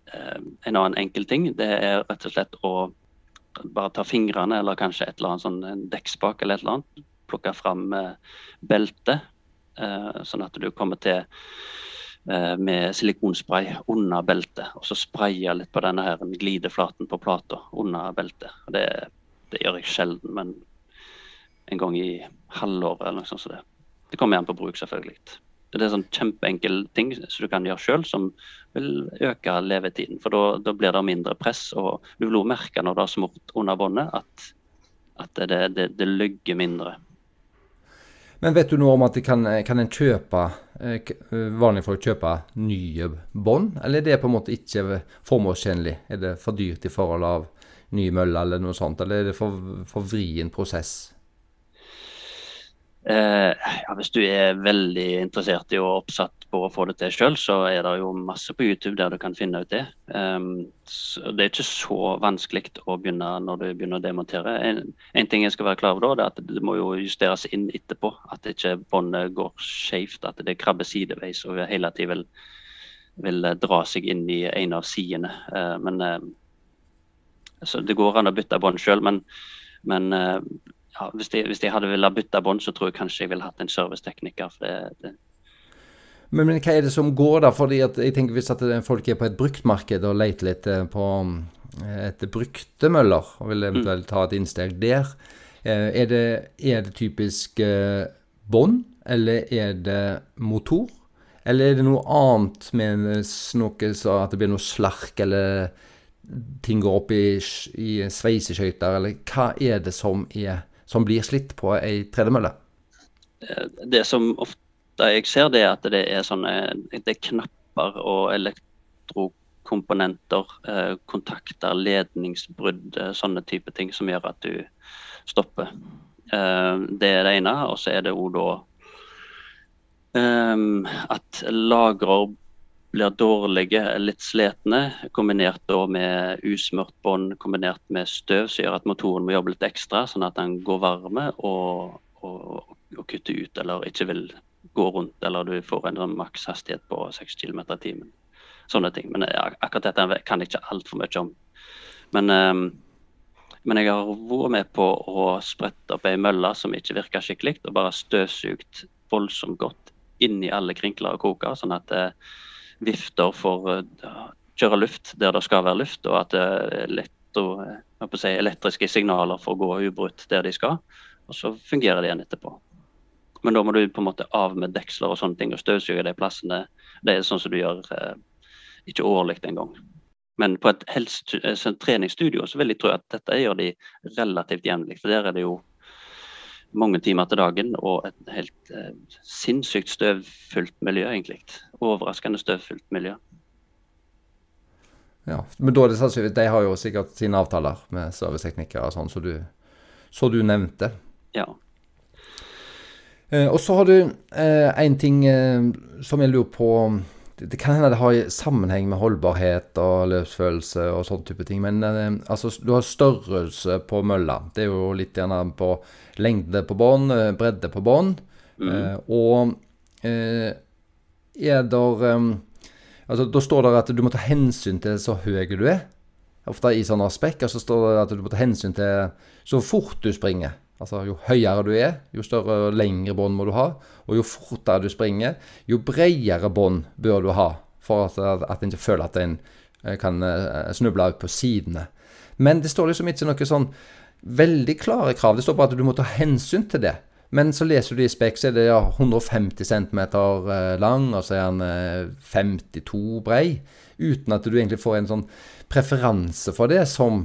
en annen enkel ting. Det er rett og slett å bare ta fingrene eller kanskje et eller annet sånn dekkspak eller et eller annet plukke fram eh, beltet, eh, sånn at du kommer til eh, med silikonspray under beltet. Og så spraye litt på denne her glideflaten på plata under beltet. Det, det, gjør jeg sjelden, men en gang i halvåret eller noe sånt. Så det. det kommer igjen på bruk, selvfølgelig. Det er sånn kjempeenkel ting som du kan gjøre sjøl, som vil øke levetiden. For da blir det mindre press. Og du vil også merke når det har smurt under båndet, at, at det, det, det lygger mindre. Men vet du noe om at kan, kan en kjøpe eh, eh, vanlige folk kjøpe nye bånd, eller er det på en måte ikke formålstjenlig? Er det for dyrt i forhold av ny mølle eller noe sånt, eller er det for, for vrien prosess? Eh, ja, hvis du er veldig interessert i og oppsatt på å få det til sjøl, så er det jo masse på YouTube der du kan finne ut det. Um, det er ikke så vanskelig å begynne når du begynner å demontere. En, en ting jeg skal være klar over da, er at det må jo justeres inn etterpå. At ikke båndet går skjevt, at det krabber sideveis og hele tiden vil, vil dra seg inn i en av sidene. Uh, men uh, så Det går an å bytte bånd sjøl, men, men ja, hvis, de, hvis de hadde villet bytte bånd, så tror jeg kanskje jeg ville hatt en servicetekniker. for det, det men, men, hva er det som går, da? Fordi at jeg tenker Hvis at folk er på et bruktmarked og leter litt eh, på eh, etter brukte møller, og vil eventuelt ta et innsteg der, eh, er det, er det typisk bånd, eller er det motor? Eller er det noe annet med noe så at det blir noe slark, eller ting går opp i, i sveiseskøyter, eller hva er det som er som blir slitt på ei tredemølle? Eh, det som ofte jeg ser, det er at det er sånne det er knapper og elektrokomponenter, eh, kontakter, ledningsbrudd, eh, sånne type ting som gjør at du stopper. Det er det ene. Og så er det òg da at lagrer blir dårlige, litt slitne, kombinert med usmurt bånd kombinert med støv, som gjør at motoren må jobbe litt ekstra, sånn at den går varme og, og, og kutter ut eller ikke vil gå rundt, eller du får en sånn makshastighet på 6 km i timen. Sånne ting. Men ja, akkurat dette kan jeg ikke altfor mye om. Men, um, men jeg har vært med på å sprette opp ei mølle som ikke virka skikkelig, og bare støvsugd voldsomt godt inn i alle krinkler og kroker, sånn at uh, vifter for å kjøre luft der det skal være luft, og at elektro, si, elektriske signaler får gå ubrutt der de skal. Og så fungerer det igjen etterpå. Men da må du på en måte av med deksler og sånne ting og støvsuge de plassene. Det er sånn som du gjør eh, ikke årlig engang. Men på et helst, sånn treningsstudio så vil jeg tro at dette gjør de relativt jevnlig. For der er det jo mange timer til dagen og et helt eh, sinnssykt støvfullt miljø, egentlig. Overraskende støvfullt miljø. Ja, men da er det sannsynlig, De har jo sikkert sine avtaler med serviceteknikere, sånn som du, så du nevnte. Ja. Eh, og så har du eh, en ting eh, som jeg lurer på det, kan hende det har sammenheng med holdbarhet og løpsfølelse og sånne type ting. Men eh, altså, du har størrelse på mølla. Det er jo litt gjerne på lengde på bånd, eh, bredde på bånd. Mm. Eh, og eh, er der eh, Altså, da står det at du må ta hensyn til så høy du er. Ofte i sånne aspekter så står det at du må ta hensyn til så fort du springer. Altså Jo høyere du er, jo større og lengre bånd må du ha. Og jo fortere du springer, jo bredere bånd bør du ha. For at, at en ikke føler at en eh, kan eh, snuble ut på sidene. Men det står liksom ikke noe sånn veldig klare krav. Det står bare at du må ta hensyn til det. Men så leser du i Spek, så er det ja, 150 cm eh, lang, og så er den 52 brei. Uten at du egentlig får en sånn preferanse for det som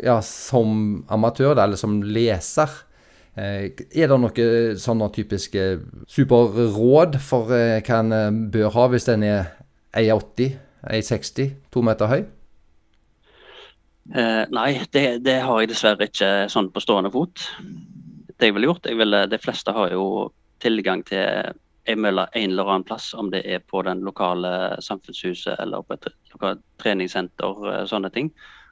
ja, som amatør, eller som leser. Eh, er det noen sånne typiske superråd for eh, hva en eh, bør ha hvis en er 1,80, 1,60, to meter høy? Eh, nei, det, det, har jeg dessverre ikke sånn på stående fot. Det jeg ville gjort, jeg ville, De fleste har jo tilgang til ei mølle en eller annen plass, om det er på den lokale samfunnshuset eller på et lokalt treningssenter, sånne ting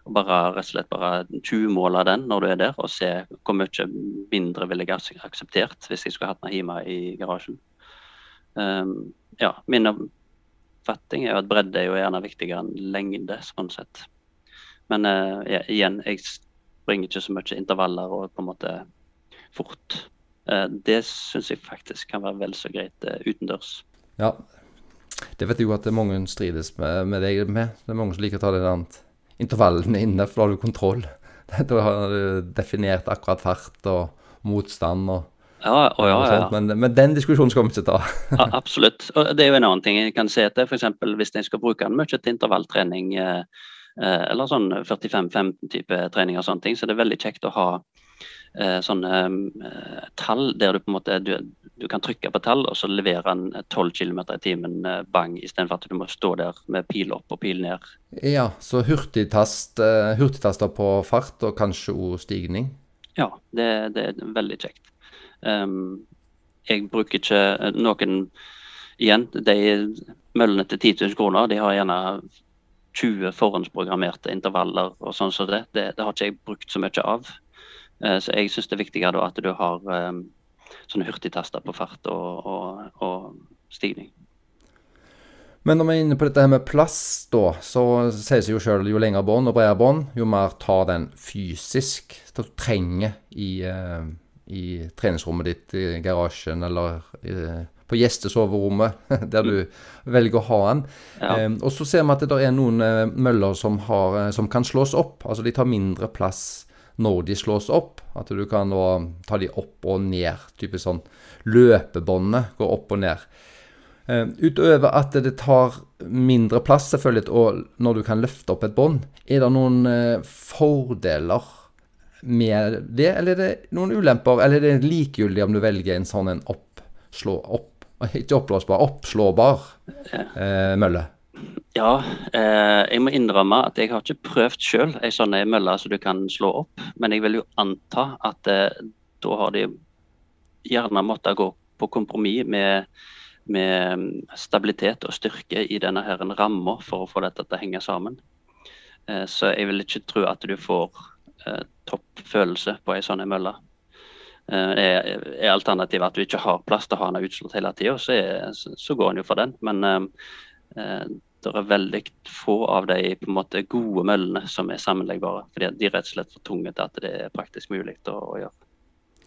og bare rett og slett bare 20-måle den når du er der, og se hvor mye mindre ville jeg akseptert hvis jeg skulle hatt den hjemme i garasjen. Um, ja, min oppfatning er jo at bredde er jo gjerne viktigere enn lengde, sånn sett. Men uh, ja, igjen, jeg springer ikke så mye intervaller og på en måte fort. Uh, det syns jeg faktisk kan være vel så greit uh, utendørs. Ja, det vet jeg jo at det er mange strides med, med deg med. Det er mange som liker å ta det annet intervallene inne, for da har du kontroll. Da har du definert akkurat fart og motstand og, ja, og, ja, sånt. Men, men, den diskusjonen skal vi ikke ta. ja, absolutt. Og det er jo en annen ting jeg kan se etter. F.eks. hvis en skal bruke den mye til intervalltrening eh, eh eller sånn 45-15-type trening og sånne ting, så det er veldig kjekt å ha eh, sånne eh, tall der du på en måte du, du kan trykke på tall, og så leverer den 12 km i timen eh, bang, istedenfor at du må stå der med pil opp og pil ned. Ja, så hurtigtast, uh, hurtigtaster på fart og kanskje òg stigning? Ja, det, det, er veldig kjekt. Um, jeg bruker ikke eh, noen Igjen, de møllene til 10 000 kroner, de har gjerne 20 forhåndsprogrammerte intervaller og sånn som så det. det. det. har ikke jeg brukt så mye av. Så jeg syns det er viktigere at du har um, sånne hurtigtaster på fart og, og, og stigning. Men når vi er inne på dette her med plass, da, så sier seg jo sjøl jo lengre bånd og bredere bånd, jo mer tar den fysisk du trenger i, uh, i treningsrommet ditt, i garasjen eller i, på gjestesoverommet, der du velger å ha den. Ja. Um, og så ser vi at det er noen uh, møller som, har, som, kan slås opp. Altså de tar mindre plass når de slås opp. At du kan da ta de opp og ned. Typisk sånn løpebåndet går opp og ned. Uh, utover at det tar mindre plass, selvfølgelig, og når du kan løfte opp et bånd, er det noen uh, fordeler med det, eller er det noen ulemper? Eller er det likegyldig om du velger en sånn en oppslå opp Ikke oppblåsbar, oppslåbar uh, mølle? Ja, eh, jeg må innrømme at jeg har ikke prøvd sjøl ei sånn mølle som du kan slå opp. Men jeg vil jo anta at eh, da har de gjerne måttet gå på kompromiss med, med, stabilitet og styrke i denne her ramma for å få dette til å henge sammen. Eh, så jeg vil ikke tro at du får eh, topp følelse på ei sånn mølle. Eh, er, er alternativet at du ikke har plass til å ha den utslått hele tida, så, så, går en jo for den. Men eh det er veldig få av de på en måte gode møllene som er sammenleggbare. fordi De er rett og slett for tunge til at det er praktisk mulig å, å gjøre.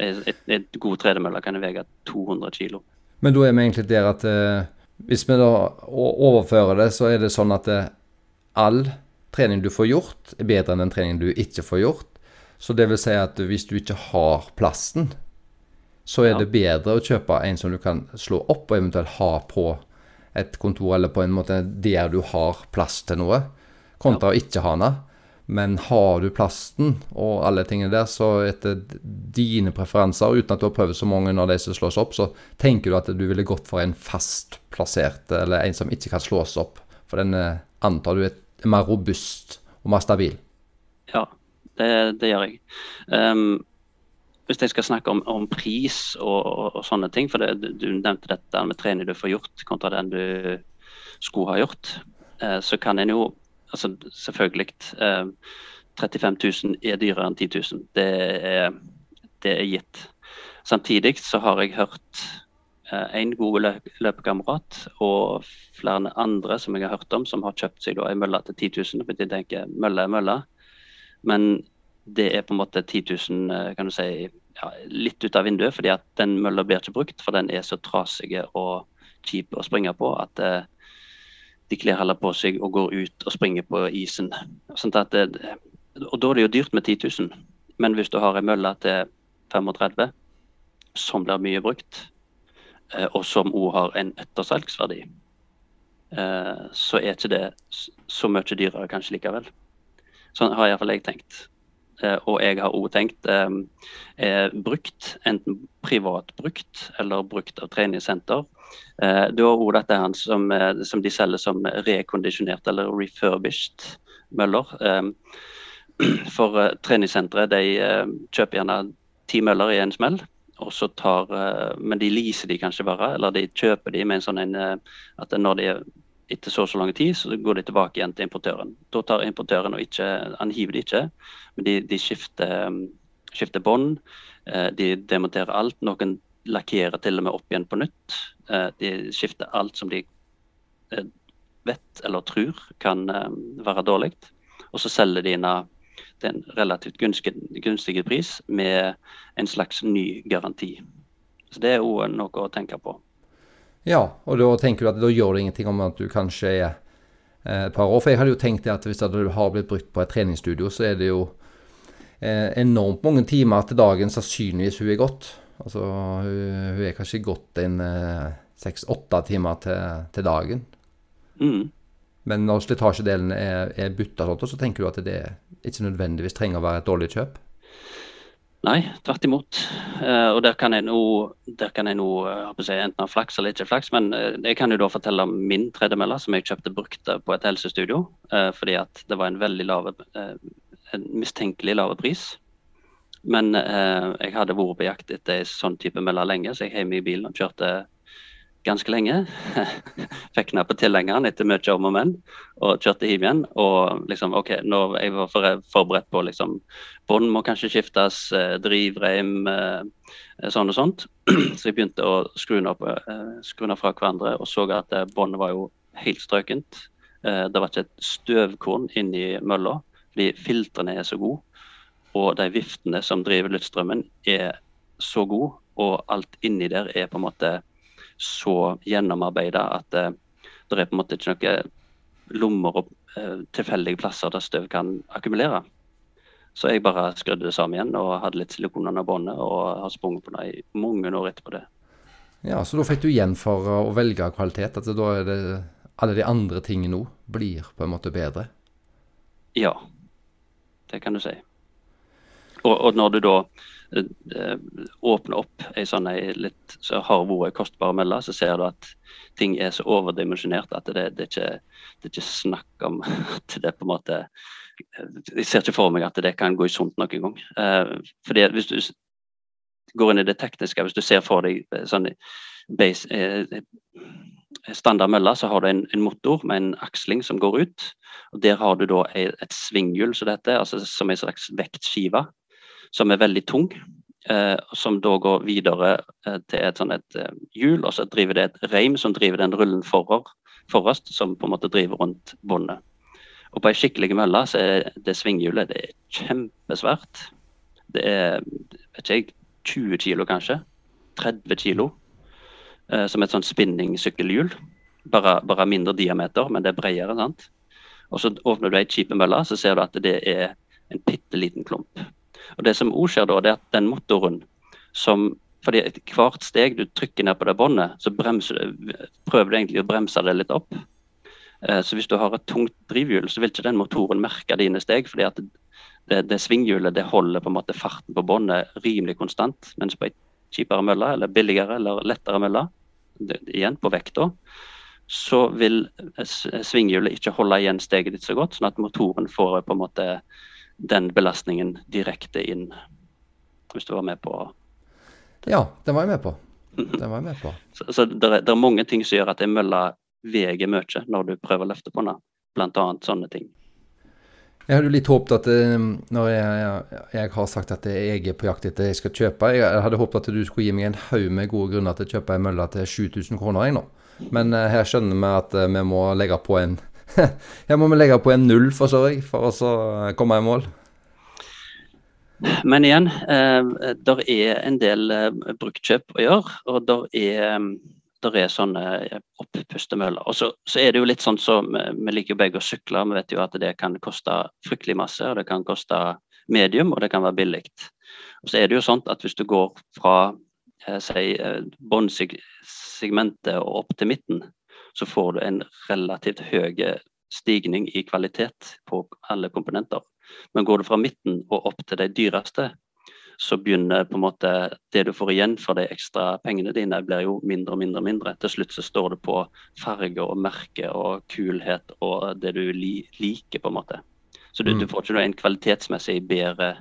Et, et god tredemølle kan veie 200 kg. Men da er vi egentlig der at eh, hvis vi da overfører det, så er det sånn at eh, all trening du får gjort, er bedre enn den treningen du ikke får gjort. Så det vil si at hvis du ikke har plasten, så er Ja. det bedre å kjøpe en som du kan slå opp og eventuelt ha på et kontor, eller på en måte der du har plass til noe, kontra å ikke ha det. Men har du plasten og alle tingene der, så etter dine preferanser, uten at du har prøvd så mange av de som slås opp, så tenker du at du ville gått for en fast plassert, eller en som ikke kan slås opp. For den eh, antar du er er mer robust og mer stabil. Ja, det, det gjør jeg. Ehm, hvis jeg skal snakke om, om pris og, og, og sånne ting, for det, du- nevnte dette med trening du får gjort kontra den du skulle ha gjort, eh, så kan en jo altså Selvfølgelig. Eh, 35 000 er dyrere enn 10 000. Det er, det er gitt. Samtidig så har jeg hørt en god løp løpekamerat og flere andre som jeg har hørt om, som har kjøpt seg da mølle til 10 000. Jeg tenker mølle er mølle, men det er på en måte 10 000 eh, kan du si, ja, litt ut av vinduet, fordi at den mølla blir ikke brukt, for den er så trasig og kjip å springe på at eh, de kler heller på seg og går ut og springer på isen. Sånn at det, og da er det jo dyrt med 10 000, men hvis du har ei mølle til 35 som blir mye brukt, eh, og som òg har en ettersalgsverdi, eh, så er ikke det så mye dyrere kanskje likevel. Sånn har iallfall jeg tenkt. Eh, og jeg har òg tenkt eh, er brukt, enten privat brukt eller brukt av treningssenter. Eh, er òg dette som, eh, som de selger som rekondisjonert eller refurbished møller. Eh, for treningssenteret de kjøper gjerne ti møller i en smell. Og så tar, men de leaser de kanskje bare, eller de kjøper de med en sånn en, at når de etter så og så lang tid, så går de tilbake igjen til importøren. Da tar importøren og ikke, han hiver de ikke, men de, de skifter, um, skifter bånd. eh, De demonterer alt. Noen lakkerer til og med opp igjen på nytt. Eh, De skifter alt som de eh, vet eller tror kan eh, være dårlig. Og så selger de inn til en relativt gunstig, gunstig pris med en slags ny garanti. Så Det er òg noe å tenke på. Ja, og da tenker du at da gjør det ingenting om at du kanskje er eh, et par år. For jeg hadde jo tenkt at hvis du har blitt brukt på et treningsstudio, så er det jo eh, enormt mange timer til dagen sannsynligvis hun er gått. Altså hun, hun er kanskje gått en seks-åtte timer til, til dagen. Mm. Men når slitasjedelen er, er bytta så tenker du at det ikke nødvendigvis trenger å være et dårlig kjøp. Nei, tvert imot. Eh, og der kan jeg nå, nå eh, si, enten ha flaks eller ikke flaks, men eh, jeg kan jo da fortelle om min tredemølle som jeg kjøpte brukt på et helsestudio. fordi at det var en veldig lave, en mistenkelig lave pris. Men jeg hadde vært på jakt etter en sånn type mølle lenge, så jeg hjemme i bilen og kjørte ganske lenge. Fikk knappe tilhengeren etter mye om og men, og kjørte hjem igjen. Og liksom, ok, nå jeg var forberedt på liksom Bånd må kanskje skiftes, eh, drivreim, eh, sånn og sånt. Så jeg begynte å skru opp, eh, fra hverandre og så at båndet var jo helt strøkent. Det var ikke et støvkorn inni mølla, fordi filtrene er så gode. Og de viftene som driver luftstrømmen er så gode, og alt inni der er på en måte så gjennomarbeida at eh, det er på en måte ikke noen lommer og eh, tilfeldige plasser der støv kan akkumulere. Så jeg bare skrudde det sammen igjen og hadde litt silikon under båndet og har sprunget på det i mange år etterpå det. Ja, Så da fikk du igjen for å velge kvalitet. At da er det alle de andre tingene nå blir på en måte bedre. Ja, det kan du si. Og, og når du da eh, åpner opp ei sånn litt så har vært kostbar mølle, så ser du at ting er så overdimensjonert at det, det, er ikke, det er ikke snakk om at det på en måte Jeg ser ikke for meg at det kan gå i sunt noen gang. Eh, fordi hvis du går inn i det tekniske, hvis du ser for deg sånn base, eh, standard mølle, så har du en, en motor med en aksling som går ut. og Der har du da et, et svinghjul som, dette, altså som en slags vektskive, som er veldig tung. Eh, som da går videre eh, til et sånn et eh, hjul, og så driver det et reim som driver den rullen forår, forrest, som på en måte driver rundt båndet. Og på ei skikkelig mølle så er det svinghjulet det er kjempesvært. Det er vet ikke 20 kilo kanskje. 30 kilo. Eh, som et sånn spinningsykkelhjul. Bare, bare mindre diameter, men det er bredere. sant? og så åpner du ei kjip mølle, så ser du at det er en bitte liten klump. Og Det som òg skjer da, det er at den motoren som fordi Hvert steg du trykker ned på det båndet, så du, prøver du egentlig å bremse det litt opp. Eh, så Hvis du har et tungt drivhjul, så vil ikke den motoren merke dine steg. fordi at det, det svinghjulet det holder på en måte farten på båndet rimelig konstant. Mens på ei kjipere mølle, eller billigere eller lettere mølle, igjen på vekta, så vil svinghjulet ikke holde igjen steget ditt så godt, sånn at motoren får på en måte den belastningen direkte inn. Hvis du var med på Ja, den var jeg med på. Den var jeg med på. så, så det, er, det, er, mange ting som gjør at ei mølle veier mye når du prøver å løfte på den. Annet sånne ting. Jeg hadde litt håpet at eh, når jeg, jeg, jeg, har sagt at jeg er på jakt etter jeg skal kjøpe Jeg hadde håpet at du skulle gi meg en haug med gode grunner til å kjøpe ei mølle til 7000 kroner. Jeg nå. Men uh, her skjønner vi at uh, vi må legge på en Her må vi legge på en null, forstår jeg, for å komme i mål. Men igjen, eh, der er en del eh, bruktkjøp å gjøre. Og der er der er sånne eh, oppustemøller. Og så, så, er det jo litt sånn som så, vi liker begge å sykle. Vi vet jo at det kan koste fryktelig masse. og Det kan koste medium, og det kan være billig. Og så er det jo sånn at hvis du går fra eh, si, eh, båndsegmentet og opp til midten, så får du en relativt høy stigning i kvalitet på alle komponenter. Men går du fra midten og opp til de dyreste, så begynner på en måte det du får igjen for de ekstra pengene dine, blir jo mindre og mindre og mindre. Til slutt så står det på farge og merke og kulhet og det du li liker, på en måte. Så du, mm. du får ikke en kvalitetsmessig bedre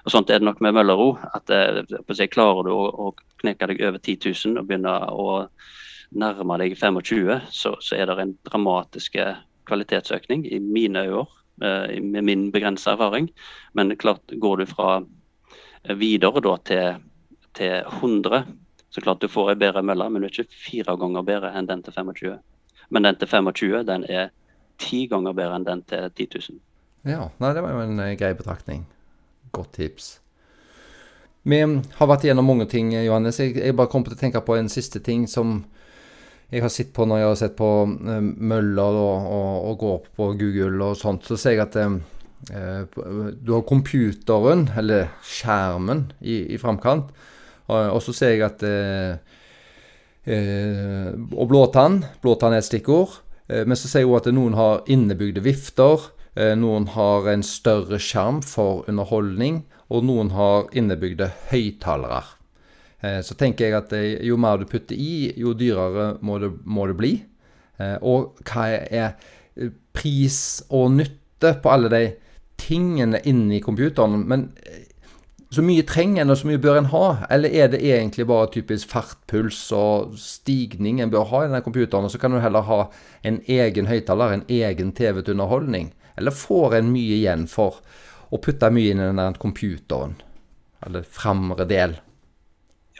og Sånt er det nok med Møller òg. at eh, Klarer du å, å kneke deg over 10 000 og begynne å nærme deg 25, så, så er det en dramatisk kvalitetsøkning i mine øyne, eh, med min begrensa erfaring. Men klart, går du fra videre da til, til 100, så klart du får ei bedre mølle, men du er ikke fire ganger bedre enn den til 25. Men den til 25 den er ti ganger bedre enn den til 10 000. Ja, nei, det var jo en grei betraktning. Godt tips. Vi har vært igjennom mange ting, Johannes. Jeg, jeg bare kom til å tenke på en siste ting som jeg har sett på når jeg har sett på uh, møller og, og, og, går på Google og sånt. Så ser jeg at uh, Eh, du har computeren, eller skjermen, i, i framkant. Og så ser jeg at eh, eh, Og blåtann. Blåtann er et stikkord. men så ser jeg òg at noen har innebygde vifter. noen har en større skjerm for underholdning. Og noen har innebygde høyttalere. Så tenker jeg at jo mer du putter i, jo dyrere må det, må det bli. og hva er pris og nytte på alle de tingene inni computeren. Men eh, så mye trenger en, og så mye bør en ha? Eller er det egentlig bare typisk fartpuls og stigning en bør ha i denne computeren, og så kan du heller ha en egen høyttaler, en egen TV til underholdning? Eller får en mye igjen for å putte mye inn i den computeren? Eller framre del?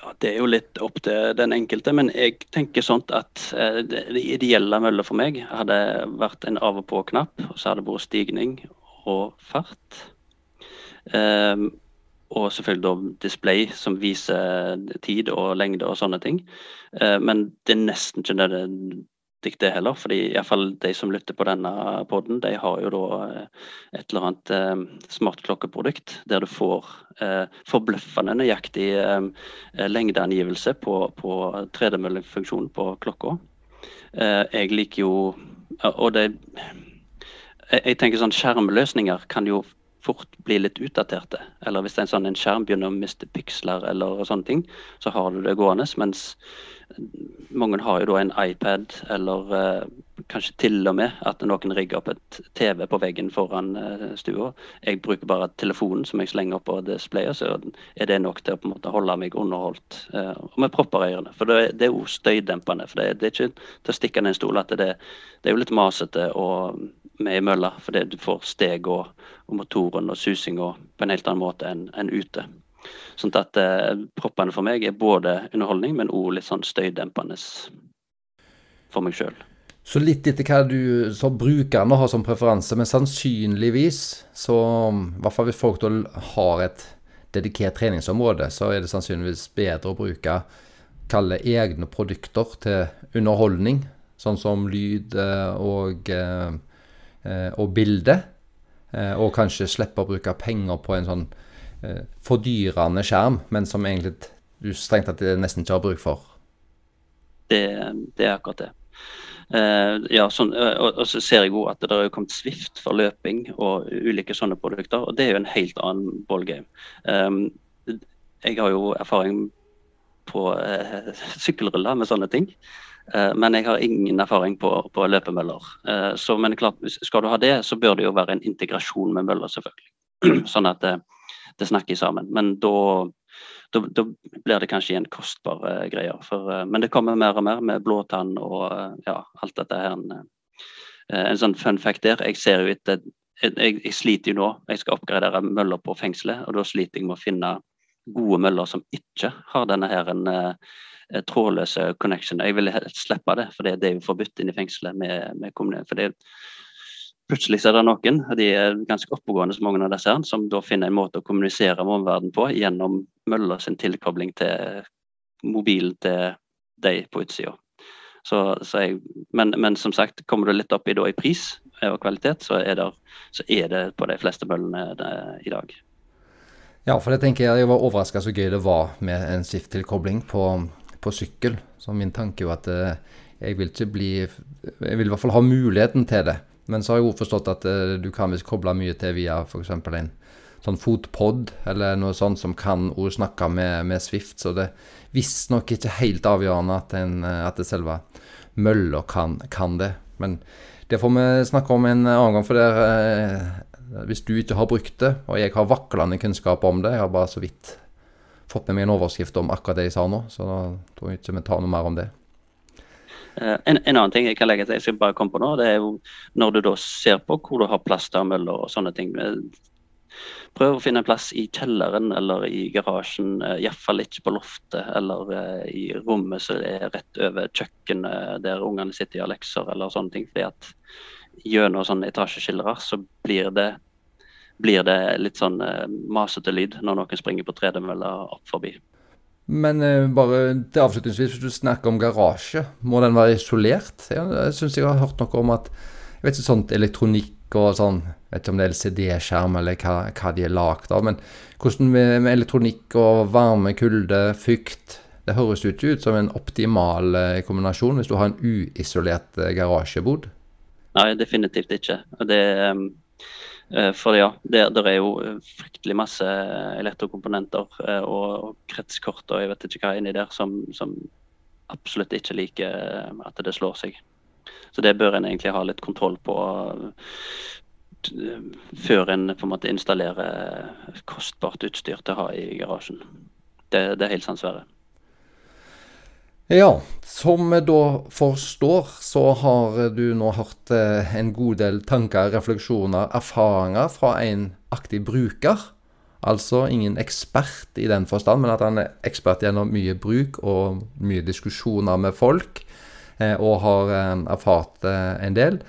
Ja, Det er jo litt opp til den enkelte, men jeg tenker sånn at eh, det ideelle møllet for meg hadde vært en av og på-knapp, og så hadde det vært stigning og fart. Eh, og selvfølgelig da display som viser tid og lengde og sånne ting. Eh, men det er nesten ikke nødvendig det heller, fordi iallfall de som lytter på denne poden, de har jo da eh, et eller annet uh, smartklokkeprodukt der du får uh, forbløffende nøyaktig uh, lengdeangivelse på, på tredemøllefunksjonen på klokka. jeg liker jo Og det jeg tenker sånn Skjermløsninger kan jo fort bli litt utdaterte. Eller hvis en sånn en skjerm begynner å miste piksler eller sånne ting, så har du det gående. Mens mange har jo da en iPad eller eh, kanskje til og med at noen rigger opp et TV på veggen foran eh, stua. Jeg bruker bare telefonen som jeg slenger opp på displayet, så er det nok til å på en måte holde meg underholdt. Eh, og med propper i ørene. For det, det er jo støydempende. For det, det, er ikke til å stikke ned en stol at det, det er jo litt masete og med i mølla, fordi du får steg og, og motoren og susinga på en helt annen måte enn en ute. Sånn at eh, proppene for meg er både underholdning, men òg litt sånn støydempende for meg sjøl. Så litt etter hva du som brukerne har som preferanse, men sannsynligvis så I hvert fall hvis folk da har et dedikert treningsområde, så er det sannsynligvis bedre å bruke kalle egne produkter til underholdning, sånn som lyd eh, og eh, eh, og bilde. Og kanskje slippe å bruke penger på en sånn fordyrende skjerm, men som egentlig du strengt tatt nesten ikke har bruk for. Det, det er akkurat det. Uh, ja, sånn, uh, og, og, så ser jeg jo at det har kommet Swift for løping og ulike sånne produkter. og Det er jo en helt annen ballgame. Um, jeg har jo erfaring på uh, sykkelruller med sånne ting. men jeg har ingen erfaring på, på løpemøller. så, men klart, skal du ha det, så bør det jo være en integrasjon med møller, selvfølgelig. sånn at det, det snakker sammen. Men da da, blir det kanskje igjen kostbare greier. For, uh, men det kommer mer og mer med blåtann og uh, ja, alt dette her. En, uh, en sånn fun fact der. Jeg ser jo etter jeg, jeg, sliter jo nå. Jeg skal oppgradere møller på fengselet, og da sliter jeg med å finne gode møller som ikke har denne her en trådløse connection. Jeg vil helst slippe det, for det, det er jo forbudt inne i fengselet med, med For det, Plutselig er det noen, og de er ganske oppegående som mange av disse, her, som da finner en måte å kommunisere med omverdenen på gjennom Møller sin tilkobling til mobilen til de på utsida. Så, så men, men, som sagt, kommer du litt opp i, da, i pris og kvalitet, så er, det, så er det på de fleste møllene i dag. Ja, for det tenker jeg jeg var overraska så gøy det var med en skifttilkobling på, på sykkel. Så min tanke er jo at eh, jeg vil ikke bli Jeg vil i hvert fall ha muligheten til det. Men så har jeg òg forstått at uh, du kan visst koble mye til via f.eks. en sånn fotpod, eller noe sånt som kan òg snakke med, med, Swift. Så det er visstnok ikke helt avgjørende at, en, eh, at det selve mølla kan, kan, det. Men det får vi snakke om en annen gang. For der, uh, hvis du ikke har brukt det, og jeg har vaklende kunnskap om det, jeg har bare så vidt fått med meg en overskrift om akkurat det jeg sa nå, så da tror jeg ikke vi tar noe mer om det. Eh, en, en, annen ting jeg kan legge til, jeg skal bare komme på nå, det er jo når du da ser på hvor du har plass til møller og sånne ting. Eh, prøv å finne plass i kjelleren eller i garasjen, eh, iallfall ikke på loftet eller i rommet som er rett over kjøkkenet der ungene sitter og har lekser eller sånne ting. fordi at gjennom sånne etasjeskillere så blir det, blir det litt sånn masete lyd når noen springer på tredemølla opp forbi. Men uh, bare til avslutningsvis, hvis du snakker om garasje, må den være isolert? Jeg, syns jeg har hørt noe om at jeg vet ikke sånt elektronikk og sånn, vet ikke om det er LCD-skjerm eller hva, hva, de er lagd av, men hvordan med, med, elektronikk og varme, kulde, fykt Det høres jo ikke ut som en optimal uh, kombinasjon hvis du har en uisolert uh, garasjebod? Nei, definitivt ikke. Det, um, Eh, for ja, det, det, er jo fryktelig masse elektrokomponenter eh, og, og kretskort og jeg vet ikke hva inni der som, som, absolutt ikke liker eh, at det slår seg. Så det bør en egentlig ha litt kontroll på før en på en måte installerer kostbart utstyr til å ha i garasjen. Det, det er helt Sverre. Ja, som vi da forstår, så har du nå hørt eh, en god del tanker, refleksjoner, erfaringer fra en aktiv bruker. Altså ingen ekspert i den forstand, men at han er ekspert gjennom mye bruk og mye diskusjoner med folk, eh, og har eh, erfart en del.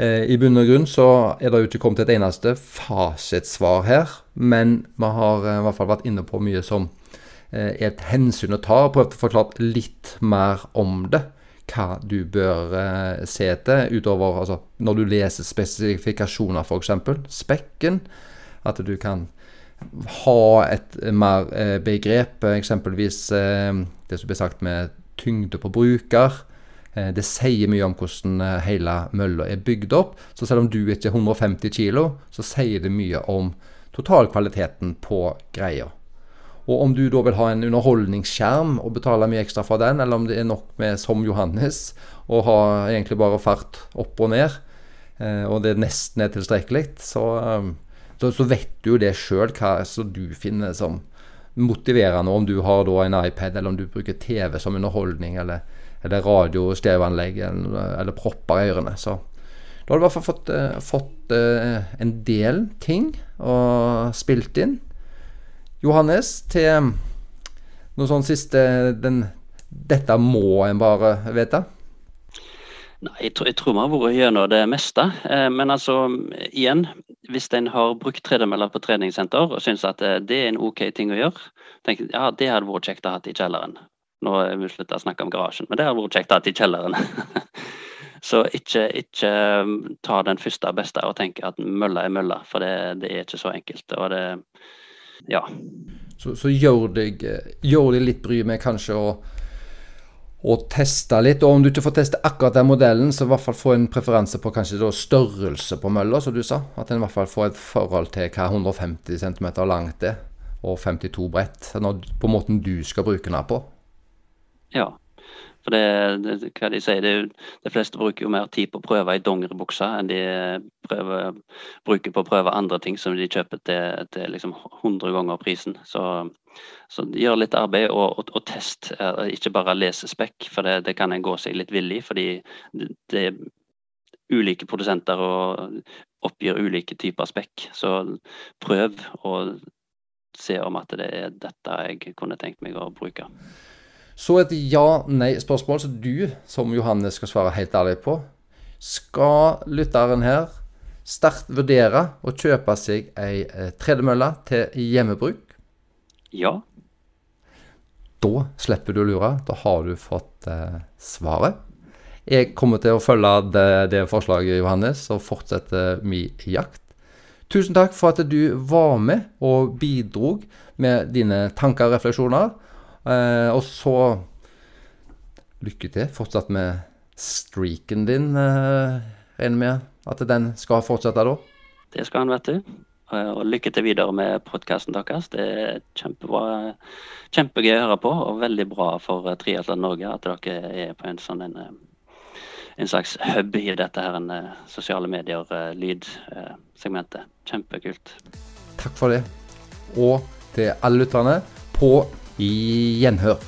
I bunn og grunn så er det jo ikke kommet et eneste fasitsvar her, men vi har i hvert fall vært inne på mye som et hensyn å ta. og Prøvd å forklare litt mer om det. Hva du bør eh, se etter utover altså, når du leser spesifikasjoner, f.eks. Spekken. At du kan ha et mer eh, begrep, eksempelvis eh, det som blir sagt med tyngde på bruker. Eh, det sier mye om hvordan eh, hele mølla er bygd opp. Så selv om du ikke er 150 kg, så sier det mye om totalkvaliteten på greia. Og om du da vil ha en underholdningsskjerm og betale mye ekstra for den, eller om det er nok med som Johannes og ha egentlig bare fart opp og ned, eh, og det nesten er tilstrekkelig, så, um, så, vet du jo det sjøl hva du finner som motiverende, om du har da en iPad, eller om du bruker TV som underholdning, eller, eller radio- stereoanlegg, eller, eller propper i ørene. Så da har du i hvert fall fått, uh, fått en del ting og spilt inn. Johannes, til noe sånn siste den, Dette må en bare vite? Nei, jeg tror, jeg tror vi har vært gjennom det meste. Eh, men altså, igjen, hvis en har brukt tredemøller på treningssenter og syns at eh, det er en OK ting å gjøre, tenk ja, det hadde vært kjekt å ha i kjelleren. Nå har vi slutta å snakke om garasjen, men det hadde vært kjekt å ha i kjelleren. Så ikke, ikke ta den første beste og tenke at mølla er mølla, for det, det er ikke så enkelt. Og det ja. Så, så gjør, deg, gjør deg litt bry med kanskje å og teste litt. Og om du ikke får teste akkurat den modellen, så i hvert fall få en preferanse på kanskje størrelse på mølla, som du sa. At en i hvert fall får et forhold til hva 150 cm langt er, og 52 bredt. På måten du skal bruke den på. Ja. For det, det, hva de sier, det, de fleste bruker jo mer tid på å prøve i dongeribuksa enn de prøver, bruker på å prøve andre ting som de kjøper til, til liksom 100 ganger prisen. Så, så gjør litt arbeid og, og, og test, ikke bare lese spekk, for det, det kan en gå seg litt vill i. Fordi det er ulike produsenter og oppgir ulike typer spekk. Så prøv å se om at det er dette jeg kunne tenkt meg å bruke. Så et ja-nei-spørsmål som du som Johannes skal svare helt ærlig på. Skal lytteren her sterkt vurdere å kjøpe seg ei eh, tredemølle til hjemmebruk? Ja. Da slipper du å lure. Da har du fått eh, svaret. Jeg kommer til å følge det, det forslaget, Johannes, og fortsette min jakt. Tusen takk for at du var med og bidrog med dine tanker og refleksjoner. Eh, og så lykke til fortsatt med streaken din, eh, regner med at den skal fortsette da? Det skal han, vet du. Og lykke til videre med podkasten deres. Det er kjempebra, kjempegøy å høre på, og veldig bra for Triatlon Norge at dere er på en sånn en, en slags hub i dette her en, eh, sosiale medier-lydsegmentet. Kjempekult. Takk for det. Og til alle lytterne, på i gjenhør.